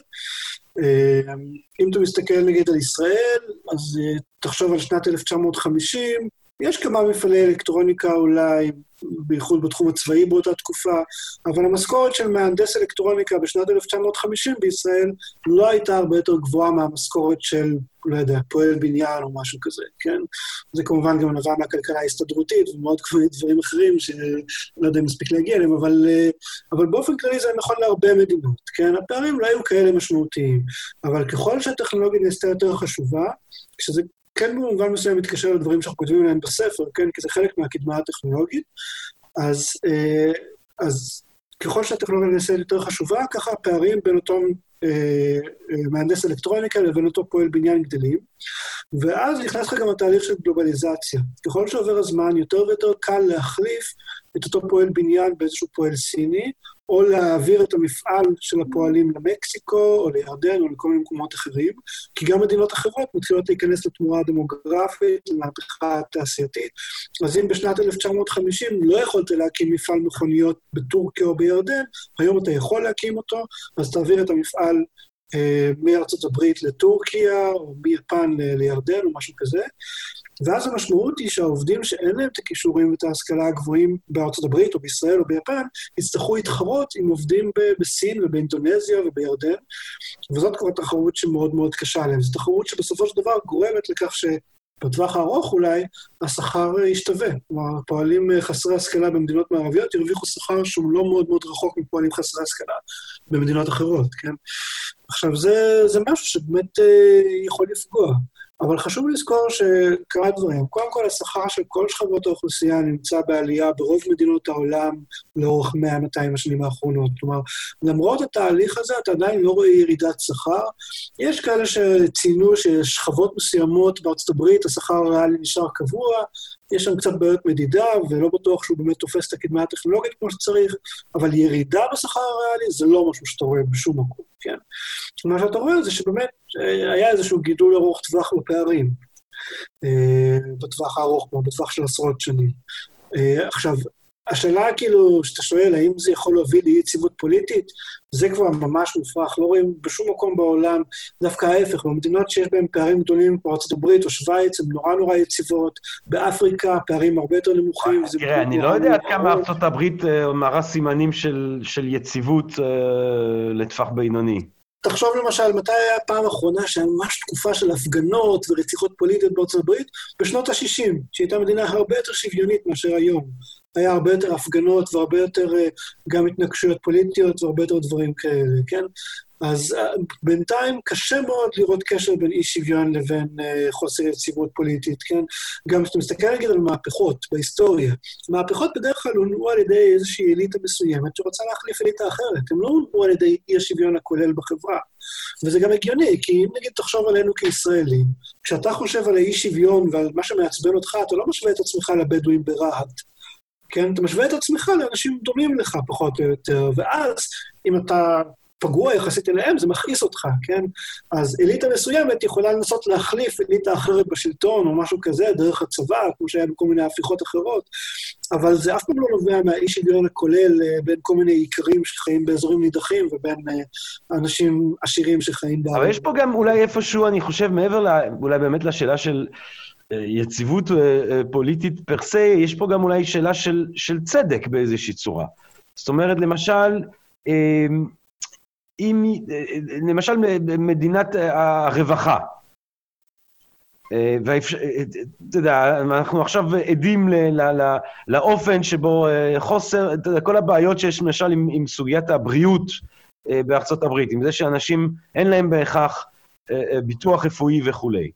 אה, אם אתה מסתכל נגיד על ישראל, אז אה, תחשוב על שנת 1950, יש כמה מפעלי אלקטרוניקה אולי, בייחוד בתחום הצבאי באותה תקופה, אבל המשכורת של מהנדס אלקטרוניקה בשנת 1950 בישראל לא הייתה הרבה יותר גבוהה מהמשכורת של, לא יודע, פועל בניין או משהו כזה, כן? זה כמובן גם נבע מהכלכלה ההסתדרותית ומאוד דברים אחרים שלא יודע אם מספיק להגיע אליהם, אבל, אבל באופן כללי זה נכון להרבה מדינות, כן? הפערים לא היו כאלה משמעותיים, אבל ככל שהטכנולוגיה נעשתה יותר חשובה, כשזה כן במובן מסוים מתקשר לדברים שאנחנו כותבים עליהם בספר, כן? כי זה חלק מהקדמה הטכנולוגית. אז, אה, אז ככל שהטכנולוגיה נעשית יותר חשובה, ככה הפערים בין אותו אה, אה, מהנדס אלקטרוניקה לבין אותו פועל בניין גדלים. ואז נכנס לך גם התהליך של גלובליזציה. ככל שעובר הזמן, יותר ויותר קל להחליף את אותו פועל בניין באיזשהו פועל סיני, או להעביר את המפעל של הפועלים למקסיקו, או לירדן, או לכל מיני מקומות אחרים, כי גם מדינות אחרות מתחילות להיכנס לתמורה הדמוגרפית, למהפכה התעשייתית. אז אם בשנת 1950 לא יכולת להקים מפעל מכוניות בטורקיה או בירדן, היום אתה יכול להקים אותו, אז תעביר את המפעל אה, מארצות הברית לטורקיה, או מיפן לירדן, או משהו כזה. ואז המשמעות היא שהעובדים שאין להם את הכישורים ואת ההשכלה הגבוהים בארצות הברית או בישראל או ביפן, יצטרכו להתחרות עם עובדים בסין ובאינדונזיה ובירדן, וזאת כבר תחרות שמאוד מאוד קשה להם. זו תחרות שבסופו של דבר גורמת לכך ש... בטווח הארוך אולי, השכר ישתווה. כלומר, פועלים חסרי השכלה במדינות מערביות ירוויחו שכר שהוא לא מאוד מאוד רחוק מפועלים חסרי השכלה במדינות אחרות, כן? עכשיו, זה, זה משהו שבאמת אה, יכול לפגוע. אבל חשוב לזכור שקרה דברים. קודם כל, השכר של כל שכבות האוכלוסייה נמצא בעלייה ברוב מדינות העולם לאורך 100-200 השנים האחרונות. כלומר, למרות התהליך הזה, אתה עדיין לא רואה ירידת שכר. יש כאלה שציינו ששכבות מסוימות בארצות הברית, השכר הריאלי נשאר קבוע, יש שם קצת בעיות מדידה, ולא בטוח שהוא באמת תופס את הקדמה הטכנולוגית כמו שצריך, אבל ירידה בשכר הריאלי זה לא משהו שאתה רואה בשום מקום, כן? מה שאתה רואה זה שבאמת אה, היה איזשהו גידול ארוך טווח בפערים, אה, בטווח הארוך, כמו בטווח של עשרות שנים. אה, עכשיו, השאלה כאילו, שאתה שואל, האם זה יכול להוביל לאי-יציבות פוליטית, זה כבר ממש מופרך, לא רואים בשום מקום בעולם, דווקא ההפך, במדינות שיש בהן פערים גדולים, כמו ארה"ב או שווייץ, הן נורא נורא יציבות, באפריקה פערים הרבה יותר נמוכים. תראה, אני לא יודע עד כמה ארה"ב אה, מראה סימנים של, של יציבות אה, לטווח בינוני. תחשוב למשל, מתי היה הפעם האחרונה שהיה ממש תקופה של הפגנות ורציחות פוליטיות בארצות הברית? בשנות ה-60, שהייתה מדינה הרבה יותר שוויונית מאשר היום. היה הרבה יותר הפגנות והרבה יותר אה, גם התנגשויות פוליטיות והרבה יותר דברים כאלה, כן? אז אה, בינתיים קשה מאוד לראות קשר בין אי שוויון לבין uh, חוסר יציבות פוליטית, כן? גם כשאתה מסתכל נגיד על מהפכות בהיסטוריה, מהפכות בדרך כלל הונעו על ידי איזושהי אליטה מסוימת שרוצה להחליף אליטה אחרת, הם לא הונעו על ידי אי השוויון הכולל בחברה. וזה גם הגיוני, כי אם נגיד תחשוב עלינו כישראלים, כשאתה חושב על האי שוויון ועל מה שמעצבן אותך, אתה לא משווה את עצמך לבדואים ברהט. כן? אתה משווה את עצמך לאנשים דומים לך, פחות או יותר, ואז אם אתה פגוע יחסית אליהם, זה מכעיס אותך, כן? אז אליטה מסוימת יכולה לנסות להחליף אליטה אחרת בשלטון, או משהו כזה, דרך הצבא, כמו שהיה בכל מיני הפיכות אחרות, אבל זה אף פעם לא נובע מהאי שוויון הכולל אה, בין כל מיני איכרים שחיים באזורים נידחים ובין אה, אנשים עשירים שחיים בארץ. אבל יש פה גם אולי איפשהו, אני חושב, מעבר לה, אולי באמת לשאלה של יציבות פוליטית פר סה, יש פה גם אולי שאלה של, של צדק באיזושהי צורה. זאת אומרת, למשל, אם, למשל מדינת הרווחה, ואתה יודע, אנחנו עכשיו עדים ל, ל, ל, לאופן שבו חוסר, אתה יודע, כל הבעיות שיש למשל עם, עם סוגיית הבריאות בארצות הברית, עם זה שאנשים אין להם בהכרח ביטוח רפואי וכולי.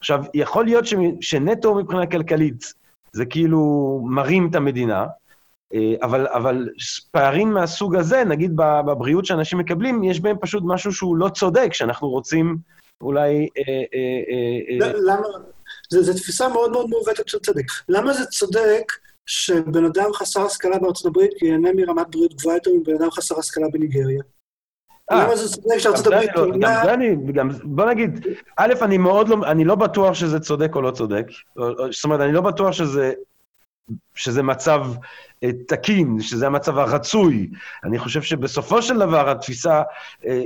עכשיו, יכול להיות ש, שנטו מבחינה כלכלית זה כאילו מרים את המדינה, אה, אבל, אבל פערים מהסוג הזה, נגיד בבריאות שאנשים מקבלים, יש בהם פשוט משהו שהוא לא צודק, שאנחנו רוצים אולי... אה, אה, למה? זו תפיסה מאוד מאוד מעוותת של צדק. למה זה צודק שבן אדם חסר השכלה בארצות הברית ייהנה מרמת בריאות גבוהה יותר מבן אדם חסר השכלה בניגריה? למה זה צודק שארצות הברית... לא- גם אני, גם, בוא נגיד, א', אני מאוד לא, אני לא בטוח שזה צודק או לא צודק. זאת אומרת, אני לא בטוח שזה, שזה מצב אה, תקין, שזה המצב הרצוי. אני חושב שבסופו של דבר התפיסה אה,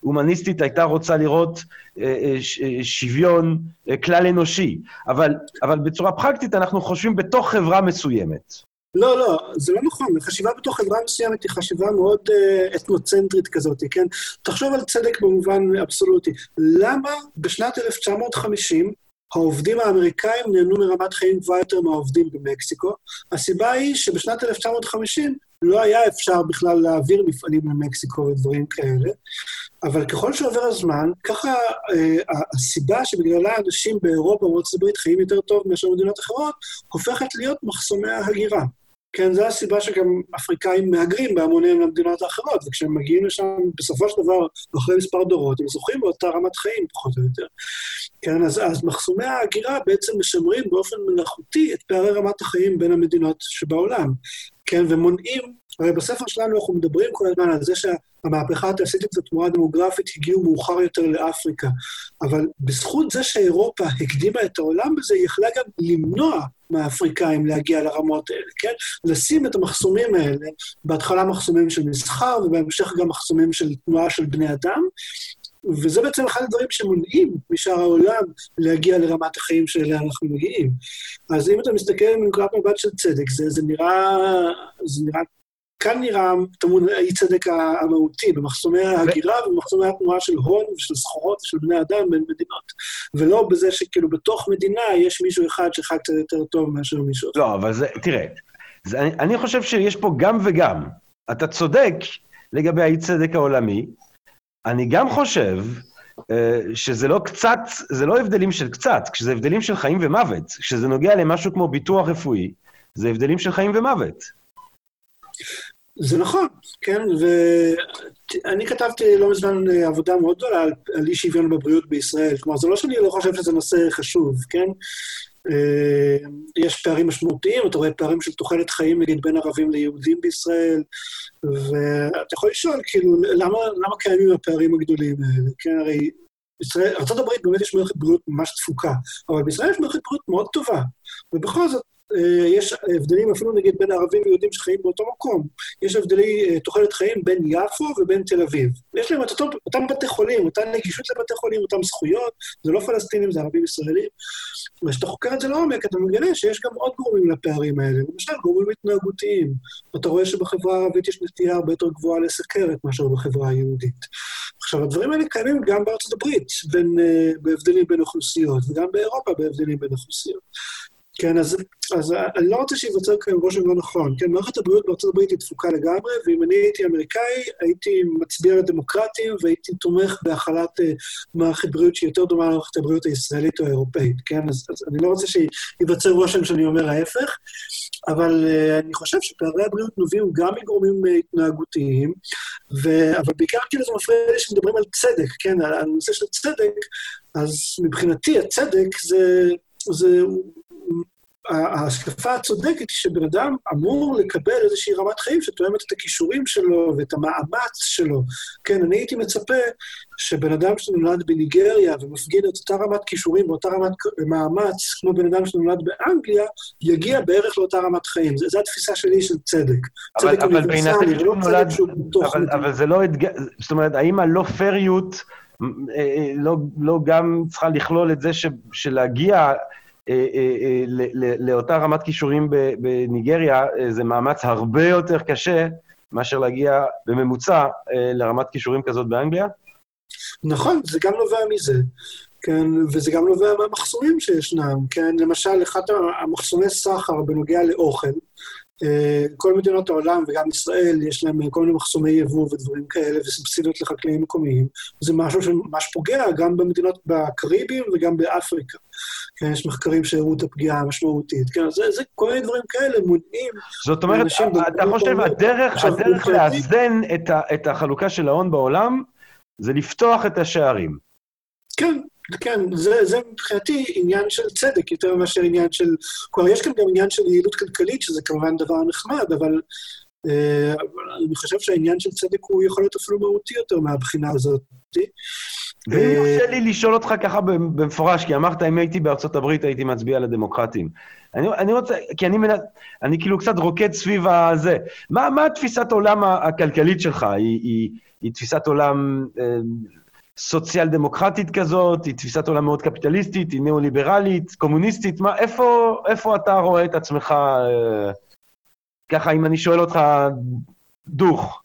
הומניסטית הייתה רוצה לראות אה, שוויון כלל אנושי, אבל, אבל בצורה פרקטית אנחנו חושבים בתוך חברה מסוימת. לא, לא, זה לא נכון. חשיבה בתוך חברה מסוימת היא חשיבה מאוד uh, אתנוצנטרית כזאת, כן? תחשוב על צדק במובן אבסולוטי. למה בשנת 1950 העובדים האמריקאים נהנו מרמת חיים גבוהה יותר מהעובדים במקסיקו. הסיבה היא שבשנת 1950 לא היה אפשר בכלל להעביר מפעלים למקסיקו ודברים כאלה, אבל ככל שעובר הזמן, ככה אה, הסיבה שבגללה אנשים באירופה ובארצות הברית חיים יותר טוב מאשר במדינות אחרות, הופכת להיות מחסומי ההגירה. כן, זו הסיבה שגם אפריקאים מהגרים בהמוניהם למדינות האחרות, וכשהם מגיעים לשם, בסופו של דבר, אחרי מספר דורות, הם זוכים באותה רמת חיים, פחות או יותר. כן, אז, אז מחסומי ההגירה בעצם משמרים באופן מלאכותי את פערי רמת החיים בין המדינות שבעולם. כן, ומונעים, הרי בספר שלנו אנחנו מדברים כל הזמן על זה שהמהפכה התעשייתית ותמורה דמוגרפית הגיעו מאוחר יותר לאפריקה, אבל בזכות זה שאירופה הקדימה את העולם בזה, היא יכלה גם למנוע מהאפריקאים להגיע לרמות האלה, כן? לשים את המחסומים האלה, בהתחלה מחסומים של מסחר ובהמשך גם מחסומים של תנועה של בני אדם, וזה בעצם אחד הדברים שמונעים משאר העולם להגיע לרמת החיים שאליה אנחנו מגיעים. אז אם אתה מסתכל מנקודת מבט של צדק, זה, זה נראה... זה נראה כאן נראה טמון האי צדק המהותי, במחסומי ההגירה ובמחסומי התנועה של הון ושל סחורות ושל בני אדם בין מדינות. ולא בזה שכאילו בתוך מדינה יש מישהו אחד שחי קצת יותר טוב מאשר מישהו אחר. לא, אבל זה, תראה, זה, אני, אני חושב שיש פה גם וגם. אתה צודק לגבי האי צדק העולמי, אני גם חושב אה, שזה לא קצת, זה לא הבדלים של קצת, כשזה הבדלים של חיים ומוות. כשזה נוגע למשהו כמו ביטוח רפואי, זה הבדלים של חיים ומוות. זה נכון, כן, ואני כתבתי לא מזמן עבודה מאוד גדולה על, אי שוויון בבריאות בישראל. כלומר, זה לא שאני לא חושב שזה נושא חשוב, כן? אה, יש פערים משמעותיים, אתה רואה פערים של תוחלת חיים, נגיד, בין ערבים ליהודים בישראל, ואתה יכול לשאול, כאילו, למה, למה קיימים הפערים הגדולים האלה? כן, הרי ישראל, ארה"ב באמת יש מערכת בריאות ממש תפוקה, אבל בישראל יש מערכת בריאות מאוד טובה, ובכל זאת, יש הבדלים אפילו נגיד בין ערבים ויהודים שחיים באותו מקום. יש הבדלי אה, תוחלת חיים בין יפו ובין תל אביב. יש להם את אותם בתי חולים, אותה נגישות לבתי חולים, אותם זכויות, זה לא פלסטינים, זה ערבים ישראלים. וכשאתה חוקר את זה לעומק, אתה מגלה שיש גם עוד גורמים לפערים האלה. למשל, גורמים התנהגותיים. אתה רואה שבחברה הערבית יש נטייה הרבה יותר גבוהה לסכרת מאשר בחברה היהודית. עכשיו, הדברים האלה קיימים גם בארצות הברית, בין, uh, בהבדלים בין אוכלוסיות, וגם באירופה בהבדלים בין אוכלוסיות. כן, אז, אז אני לא רוצה שייווצר כאן רושם לא נכון. כן, מערכת הבריאות בארצות הברית היא תפוקה לגמרי, ואם אני הייתי אמריקאי, הייתי מצביע לדמוקרטים והייתי תומך בהחלת uh, מערכת בריאות שהיא יותר דומה למערכת הבריאות הישראלית או האירופאית, כן? אז, אז אני לא רוצה שייווצר רושם שאני אומר ההפך, אבל uh, אני חושב שפערי הבריאות נובעים גם מגורמים uh, התנהגותיים, ו... אבל בעיקר כאילו זה מפריע לי שמדברים על צדק, כן? על הנושא של צדק, אז מבחינתי הצדק זה... זה ההשקפה הצודקת היא שבן אדם אמור לקבל איזושהי רמת חיים שתואמת את הכישורים שלו ואת המאמץ שלו. כן, אני הייתי מצפה שבן אדם שנולד בניגריה ומפגין את אותה רמת כישורים ואותה רמת מאמץ, כמו בן אדם שנולד באנגליה, יגיע בערך לאותה רמת חיים. זו התפיסה שלי של צדק. אבל, צדק אבל בהינתן שהוא נולד... אבל, אבל זה לא אתגר... זאת אומרת, האם הלא פריות... אה, אה, לא, לא גם צריכה לכלול את זה ש, שלהגיע לאותה רמת כישורים בניגריה, זה מאמץ הרבה יותר קשה מאשר להגיע בממוצע לרמת כישורים כזאת באנגליה? נכון, זה גם נובע מזה. כן, וזה גם נובע מהמחסומים שישנם, כן? למשל, אחד המחסומי סחר בנוגע לאוכל, כל מדינות העולם וגם ישראל, יש להם כל מיני מחסומי יבוא ודברים כאלה, וסובסידיות לחקלאים מקומיים. זה משהו שממש פוגע גם במדינות בקריבים וגם באפריקה. כן, יש מחקרים שהראו את הפגיעה המשמעותית. כן, זה, זה כל מיני דברים כאלה מונעים. זאת אומרת, אתה חושב, הדרך, הדרך לאזן את, ה, את החלוקה של ההון בעולם, זה לפתוח את השערים. כן, כן, זה, זה מבחינתי עניין של צדק יותר מאשר עניין של... כלומר, יש כאן גם עניין של יעילות כלכלית, שזה כמובן דבר נחמד, אבל אה, אני חושב שהעניין של צדק הוא יכול להיות אפילו מהותי יותר מהבחינה הזאת. ואם אה, יורשה לי לשאול אותך ככה במפורש, כי אמרת, אם הייתי בארצות הברית, הייתי מצביע לדמוקרטים. אני, אני רוצה, כי אני, מנ... אני כאילו קצת רוקד סביב הזה. מה, מה תפיסת העולם הכלכלית שלך? היא, היא, היא תפיסת עולם אה, סוציאל-דמוקרטית כזאת? היא תפיסת עולם מאוד קפיטליסטית? היא ניאו-ליברלית? קומוניסטית? מה, איפה, איפה אתה רואה את עצמך, אה, ככה, אם אני שואל אותך דוך?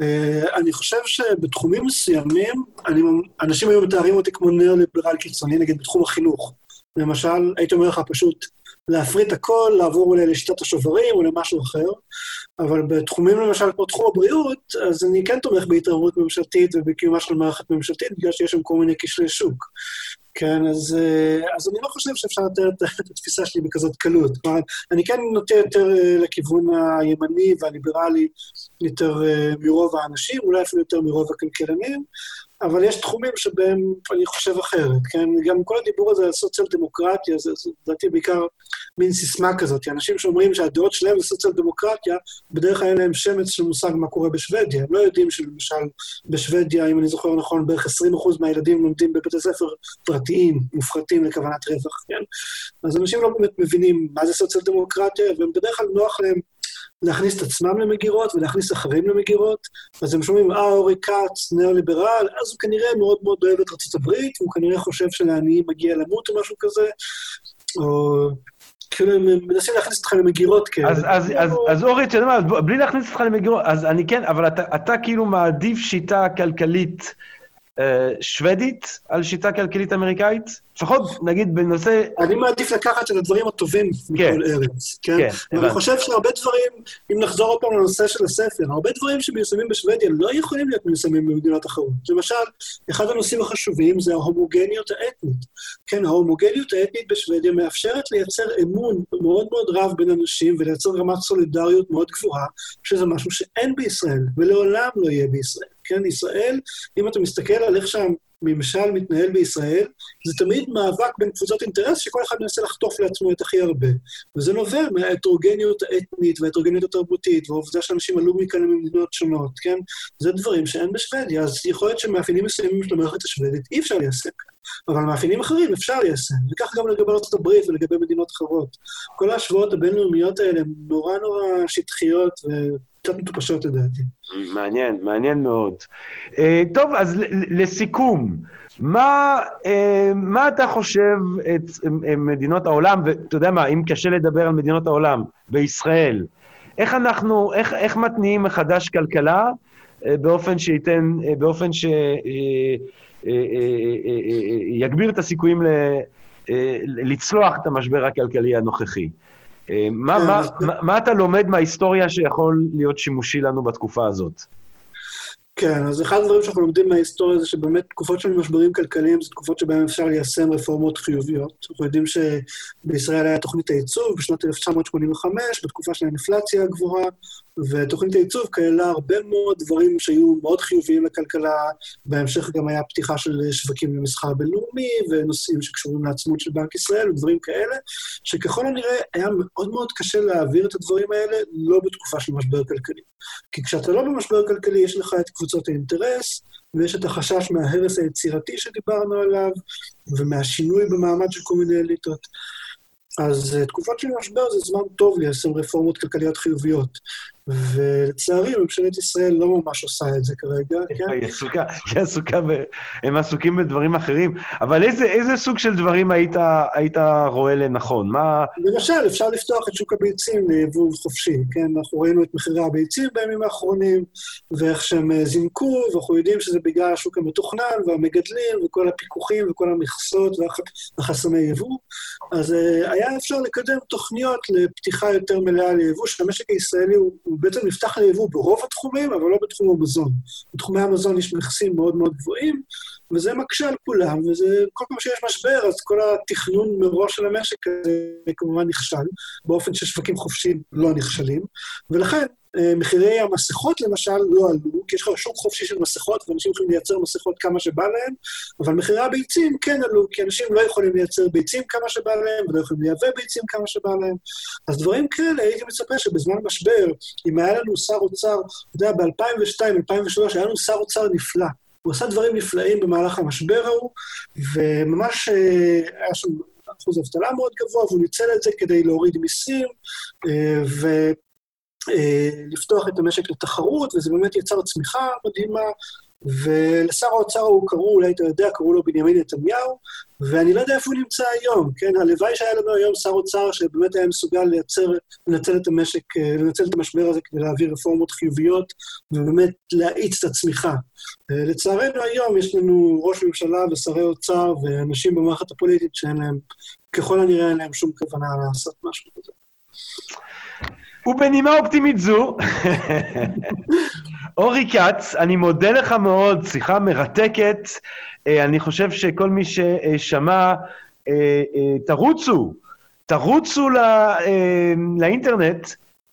Uh, אני חושב שבתחומים מסוימים, אני, אנשים היו מתארים אותי כמו ניאו-ליברל קיצוני, נגיד בתחום החינוך. למשל, הייתי אומר לך פשוט להפריט הכל, לעבור אולי לשיטת השוברים או למשהו אחר, אבל בתחומים למשל כמו תחום הבריאות, אז אני כן תומך בהתערבות ממשלתית ובקיומה של מערכת ממשלתית, בגלל שיש שם כל מיני כשלי שוק. כן, אז, אה, אז אני לא חושב שאפשר לתאר את התפיסה שלי בכזאת קלות. כלומר, אני כן נוטה יותר אה, לכיוון הימני והליברלי יותר אה, מרוב האנשים, אולי אפילו יותר מרוב הכלכלנים, אבל יש תחומים שבהם אני חושב אחרת, כן? גם כל הדיבור הזה על סוציאל דמוקרטיה, זה לדעתי בעיקר מין סיסמה כזאת. אנשים שאומרים שהדעות שלהם זה סוציאל דמוקרטיה, בדרך כלל אין להם שמץ של מושג מה קורה בשוודיה. הם לא יודעים שלמשל בשוודיה, אם אני זוכר נכון, בערך 20% מהילדים לומדים בבתי ספר פרטיים, מופחתים לכוונת רווח, כן? אז אנשים לא באמת מבינים מה זה סוציאל דמוקרטיה, והם בדרך כלל נוח להם להכניס את עצמם למגירות ולהכניס אחרים למגירות, אז הם שומעים, אה, אורי כץ, ניאו-ליברל, אז הוא כנראה מאוד מאוד אוהב את ארה"ב, והוא כנראה חושב שלעניים מגיע למות או משהו כזה, או כאילו הם מנסים להכניס אותך למגירות כאלה. אז, אז, אז, אז אורי, אתה יודע מה, בלי להכניס אותך למגירות, אז אני כן, אבל אתה, אתה כאילו מעדיף שיטה כלכלית שוודית על שיטה כלכלית אמריקאית? לפחות, נגיד, בנושא... אני מעדיף לקחת את הדברים הטובים כן. מכל ארץ, כן? כן ואני חושב שהרבה דברים, אם נחזור עוד פעם לנושא של הספר, הרבה דברים שמיושמים בשוודיה לא יכולים להיות מיושמים במדינות אחרות. למשל, אחד הנושאים החשובים זה ההומוגניות האתנית. כן, ההומוגניות האתנית בשוודיה מאפשרת לייצר אמון מאוד מאוד רב בין אנשים ולייצר רמת סולידריות מאוד גבוהה, שזה משהו שאין בישראל, ולעולם לא יהיה בישראל. כן, ישראל, אם אתה מסתכל על איך שהממשל מתנהל בישראל, זה תמיד מאבק בין קבוצות אינטרס שכל אחד מנסה לחטוף לעצמו את הכי הרבה. וזה נובע מההטרוגניות האתנית וההטרוגניות התרבותית, והעובדה שאנשים עלו מכאן ממדינות שונות, כן? זה דברים שאין בשוודיה, אז יכול להיות שמאפיינים מסוימים של המערכת השוודית אי אפשר ליישם. אבל מאפיינים אחרים אפשר ליישם, וכך גם לגבי הברית ולגבי מדינות אחרות. כל ההשוואות הבינלאומיות האלה הן נורא נורא שטחיות וקצת מטופשות לדעתי. מעניין, מעניין מאוד. Uh, טוב, אז לסיכום, מה, uh, מה אתה חושב את uh, מדינות העולם, ואתה יודע מה, אם קשה לדבר על מדינות העולם, בישראל, איך אנחנו, איך, איך מתניעים מחדש כלכלה uh, באופן שייתן, uh, באופן ש... Uh, יגביר את הסיכויים לצלוח את המשבר הכלכלי הנוכחי. מה, מה, מה, מה אתה לומד מההיסטוריה שיכול להיות שימושי לנו בתקופה הזאת? כן, אז אחד הדברים שאנחנו לומדים מההיסטוריה זה שבאמת תקופות של משברים כלכליים זה תקופות שבהן אפשר ליישם רפורמות חיוביות. אנחנו יודעים שבישראל היה תוכנית הייצוב בשנת 1985, בתקופה של האינפלציה הגבוהה, ותוכנית הייצוב כללה הרבה מאוד דברים שהיו מאוד חיוביים לכלכלה. בהמשך גם היה פתיחה של שווקים למסחר בינלאומי, ונושאים שקשורים לעצמות של בנק ישראל ודברים כאלה, שככל הנראה היה מאוד מאוד קשה להעביר את הדברים האלה לא בתקופה של משבר כלכלי. כי כשאתה לא במשבר כלכלי, יש לך את קבוצות האינטרס, ויש את החשש מההרס היצירתי שדיברנו עליו, ומהשינוי במעמד של כל מיני אליטות. אז uh, תקופות של משבר זה זמן טוב ליישם רפורמות כלכליות חיוביות. ולצערי, ממשלת ישראל לא ממש עושה את זה כרגע, כן? היא עסוקה, היא עסוקה, ב... הם עסוקים בדברים אחרים. אבל איזה, איזה סוג של דברים היית, היית רואה לנכון? מה... למשל, אפשר לפתוח את שוק הביצים ליבוא חופשי, כן? אנחנו ראינו את מחירי הביצים בימים האחרונים, ואיך שהם אה, זינקו, ואנחנו יודעים שזה בגלל השוק המתוכנן, והמגדלים, וכל הפיקוחים, וכל המכסות, והחסמי יבוא. אז uh, היה אפשר לקדם תוכניות לפתיחה יותר מלאה ליבוא, שהמשק הישראלי הוא, הוא בעצם נפתח ליבוא ברוב התחומים, אבל לא בתחום המזון. בתחומי המזון יש מכסים מאוד מאוד גבוהים, וזה מקשה על כולם, וזה, כל פעם שיש משבר, אז כל התכנון מראש של המשק הזה כמובן נכשל, באופן ששווקים חופשיים לא נכשלים, ולכן מחירי המסכות למשל לא עלו, כי יש לך שוק חופשי של מסכות, ואנשים יכולים לייצר מסכות כמה שבא להם, אבל מחירי הביצים כן עלו, כי אנשים לא יכולים לייצר ביצים כמה שבא להם, ולא יכולים לייבא ביצים כמה שבא להם. אז דברים כאלה, הייתי מצפה שבזמן משבר, אם היה לנו שר אוצר, אתה יודע, ב-2002, 2003, היה לנו שר אוצר נפלא. הוא עשה דברים נפלאים במהלך המשבר ההוא, וממש אה, היה שם אחוז אבטלה מאוד גבוה, והוא ניצל את זה כדי להוריד מיסים, אה, ו... אה, לפתוח את המשק לתחרות, וזה באמת יצר צמיחה מדהימה, ולשר האוצר הוא קראו, אולי אתה יודע, קראו לו בנימין נתניהו, ואני לא יודע איפה הוא נמצא היום, כן? הלוואי שהיה לנו היום שר אוצר שבאמת היה מסוגל לייצר, לנצל את המשק, אה, לנצל את המשבר הזה כדי להעביר רפורמות חיוביות, ובאמת להאיץ את הצמיחה. אה, לצערנו היום יש לנו ראש ממשלה ושרי אוצר ואנשים במערכת הפוליטית שאין להם, ככל הנראה אין להם שום כוונה לעשות משהו כזה. ובנימה אופטימית זו, אורי כץ, אני מודה לך מאוד, שיחה מרתקת. אה, אני חושב שכל מי ששמע, אה, אה, תרוצו, תרוצו לאינטרנט.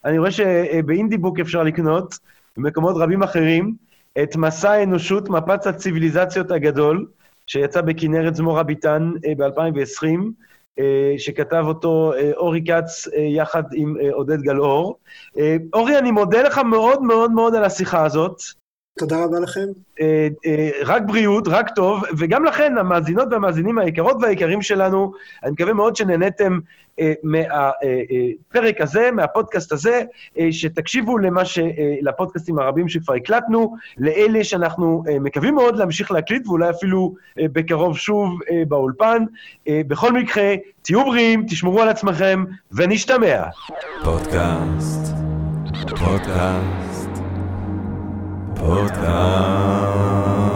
אני רואה שבאינדיבוק אפשר לקנות, במקומות רבים אחרים, את מסע האנושות, מפץ הציוויליזציות הגדול, שיצא בכנרת זמורה ביטן ב-2020. אה, שכתב אותו אה, אורי כץ אה, יחד עם עודד גלאור. אורי, אני מודה לך מאוד מאוד מאוד על השיחה הזאת. תודה רבה לכם. רק בריאות, רק טוב, וגם לכן, המאזינות והמאזינים היקרות והיקרים שלנו, אני מקווה מאוד שנהניתם מהפרק הזה, מהפודקאסט הזה, שתקשיבו למה ש... לפודקאסטים הרבים שכבר הקלטנו, לאלה שאנחנו מקווים מאוד להמשיך להקליט, ואולי אפילו בקרוב שוב באולפן. בכל מקרה, תהיו בריאים, תשמרו על עצמכם, ונשתמע. פודקאסט, פודקאסט. Podcast.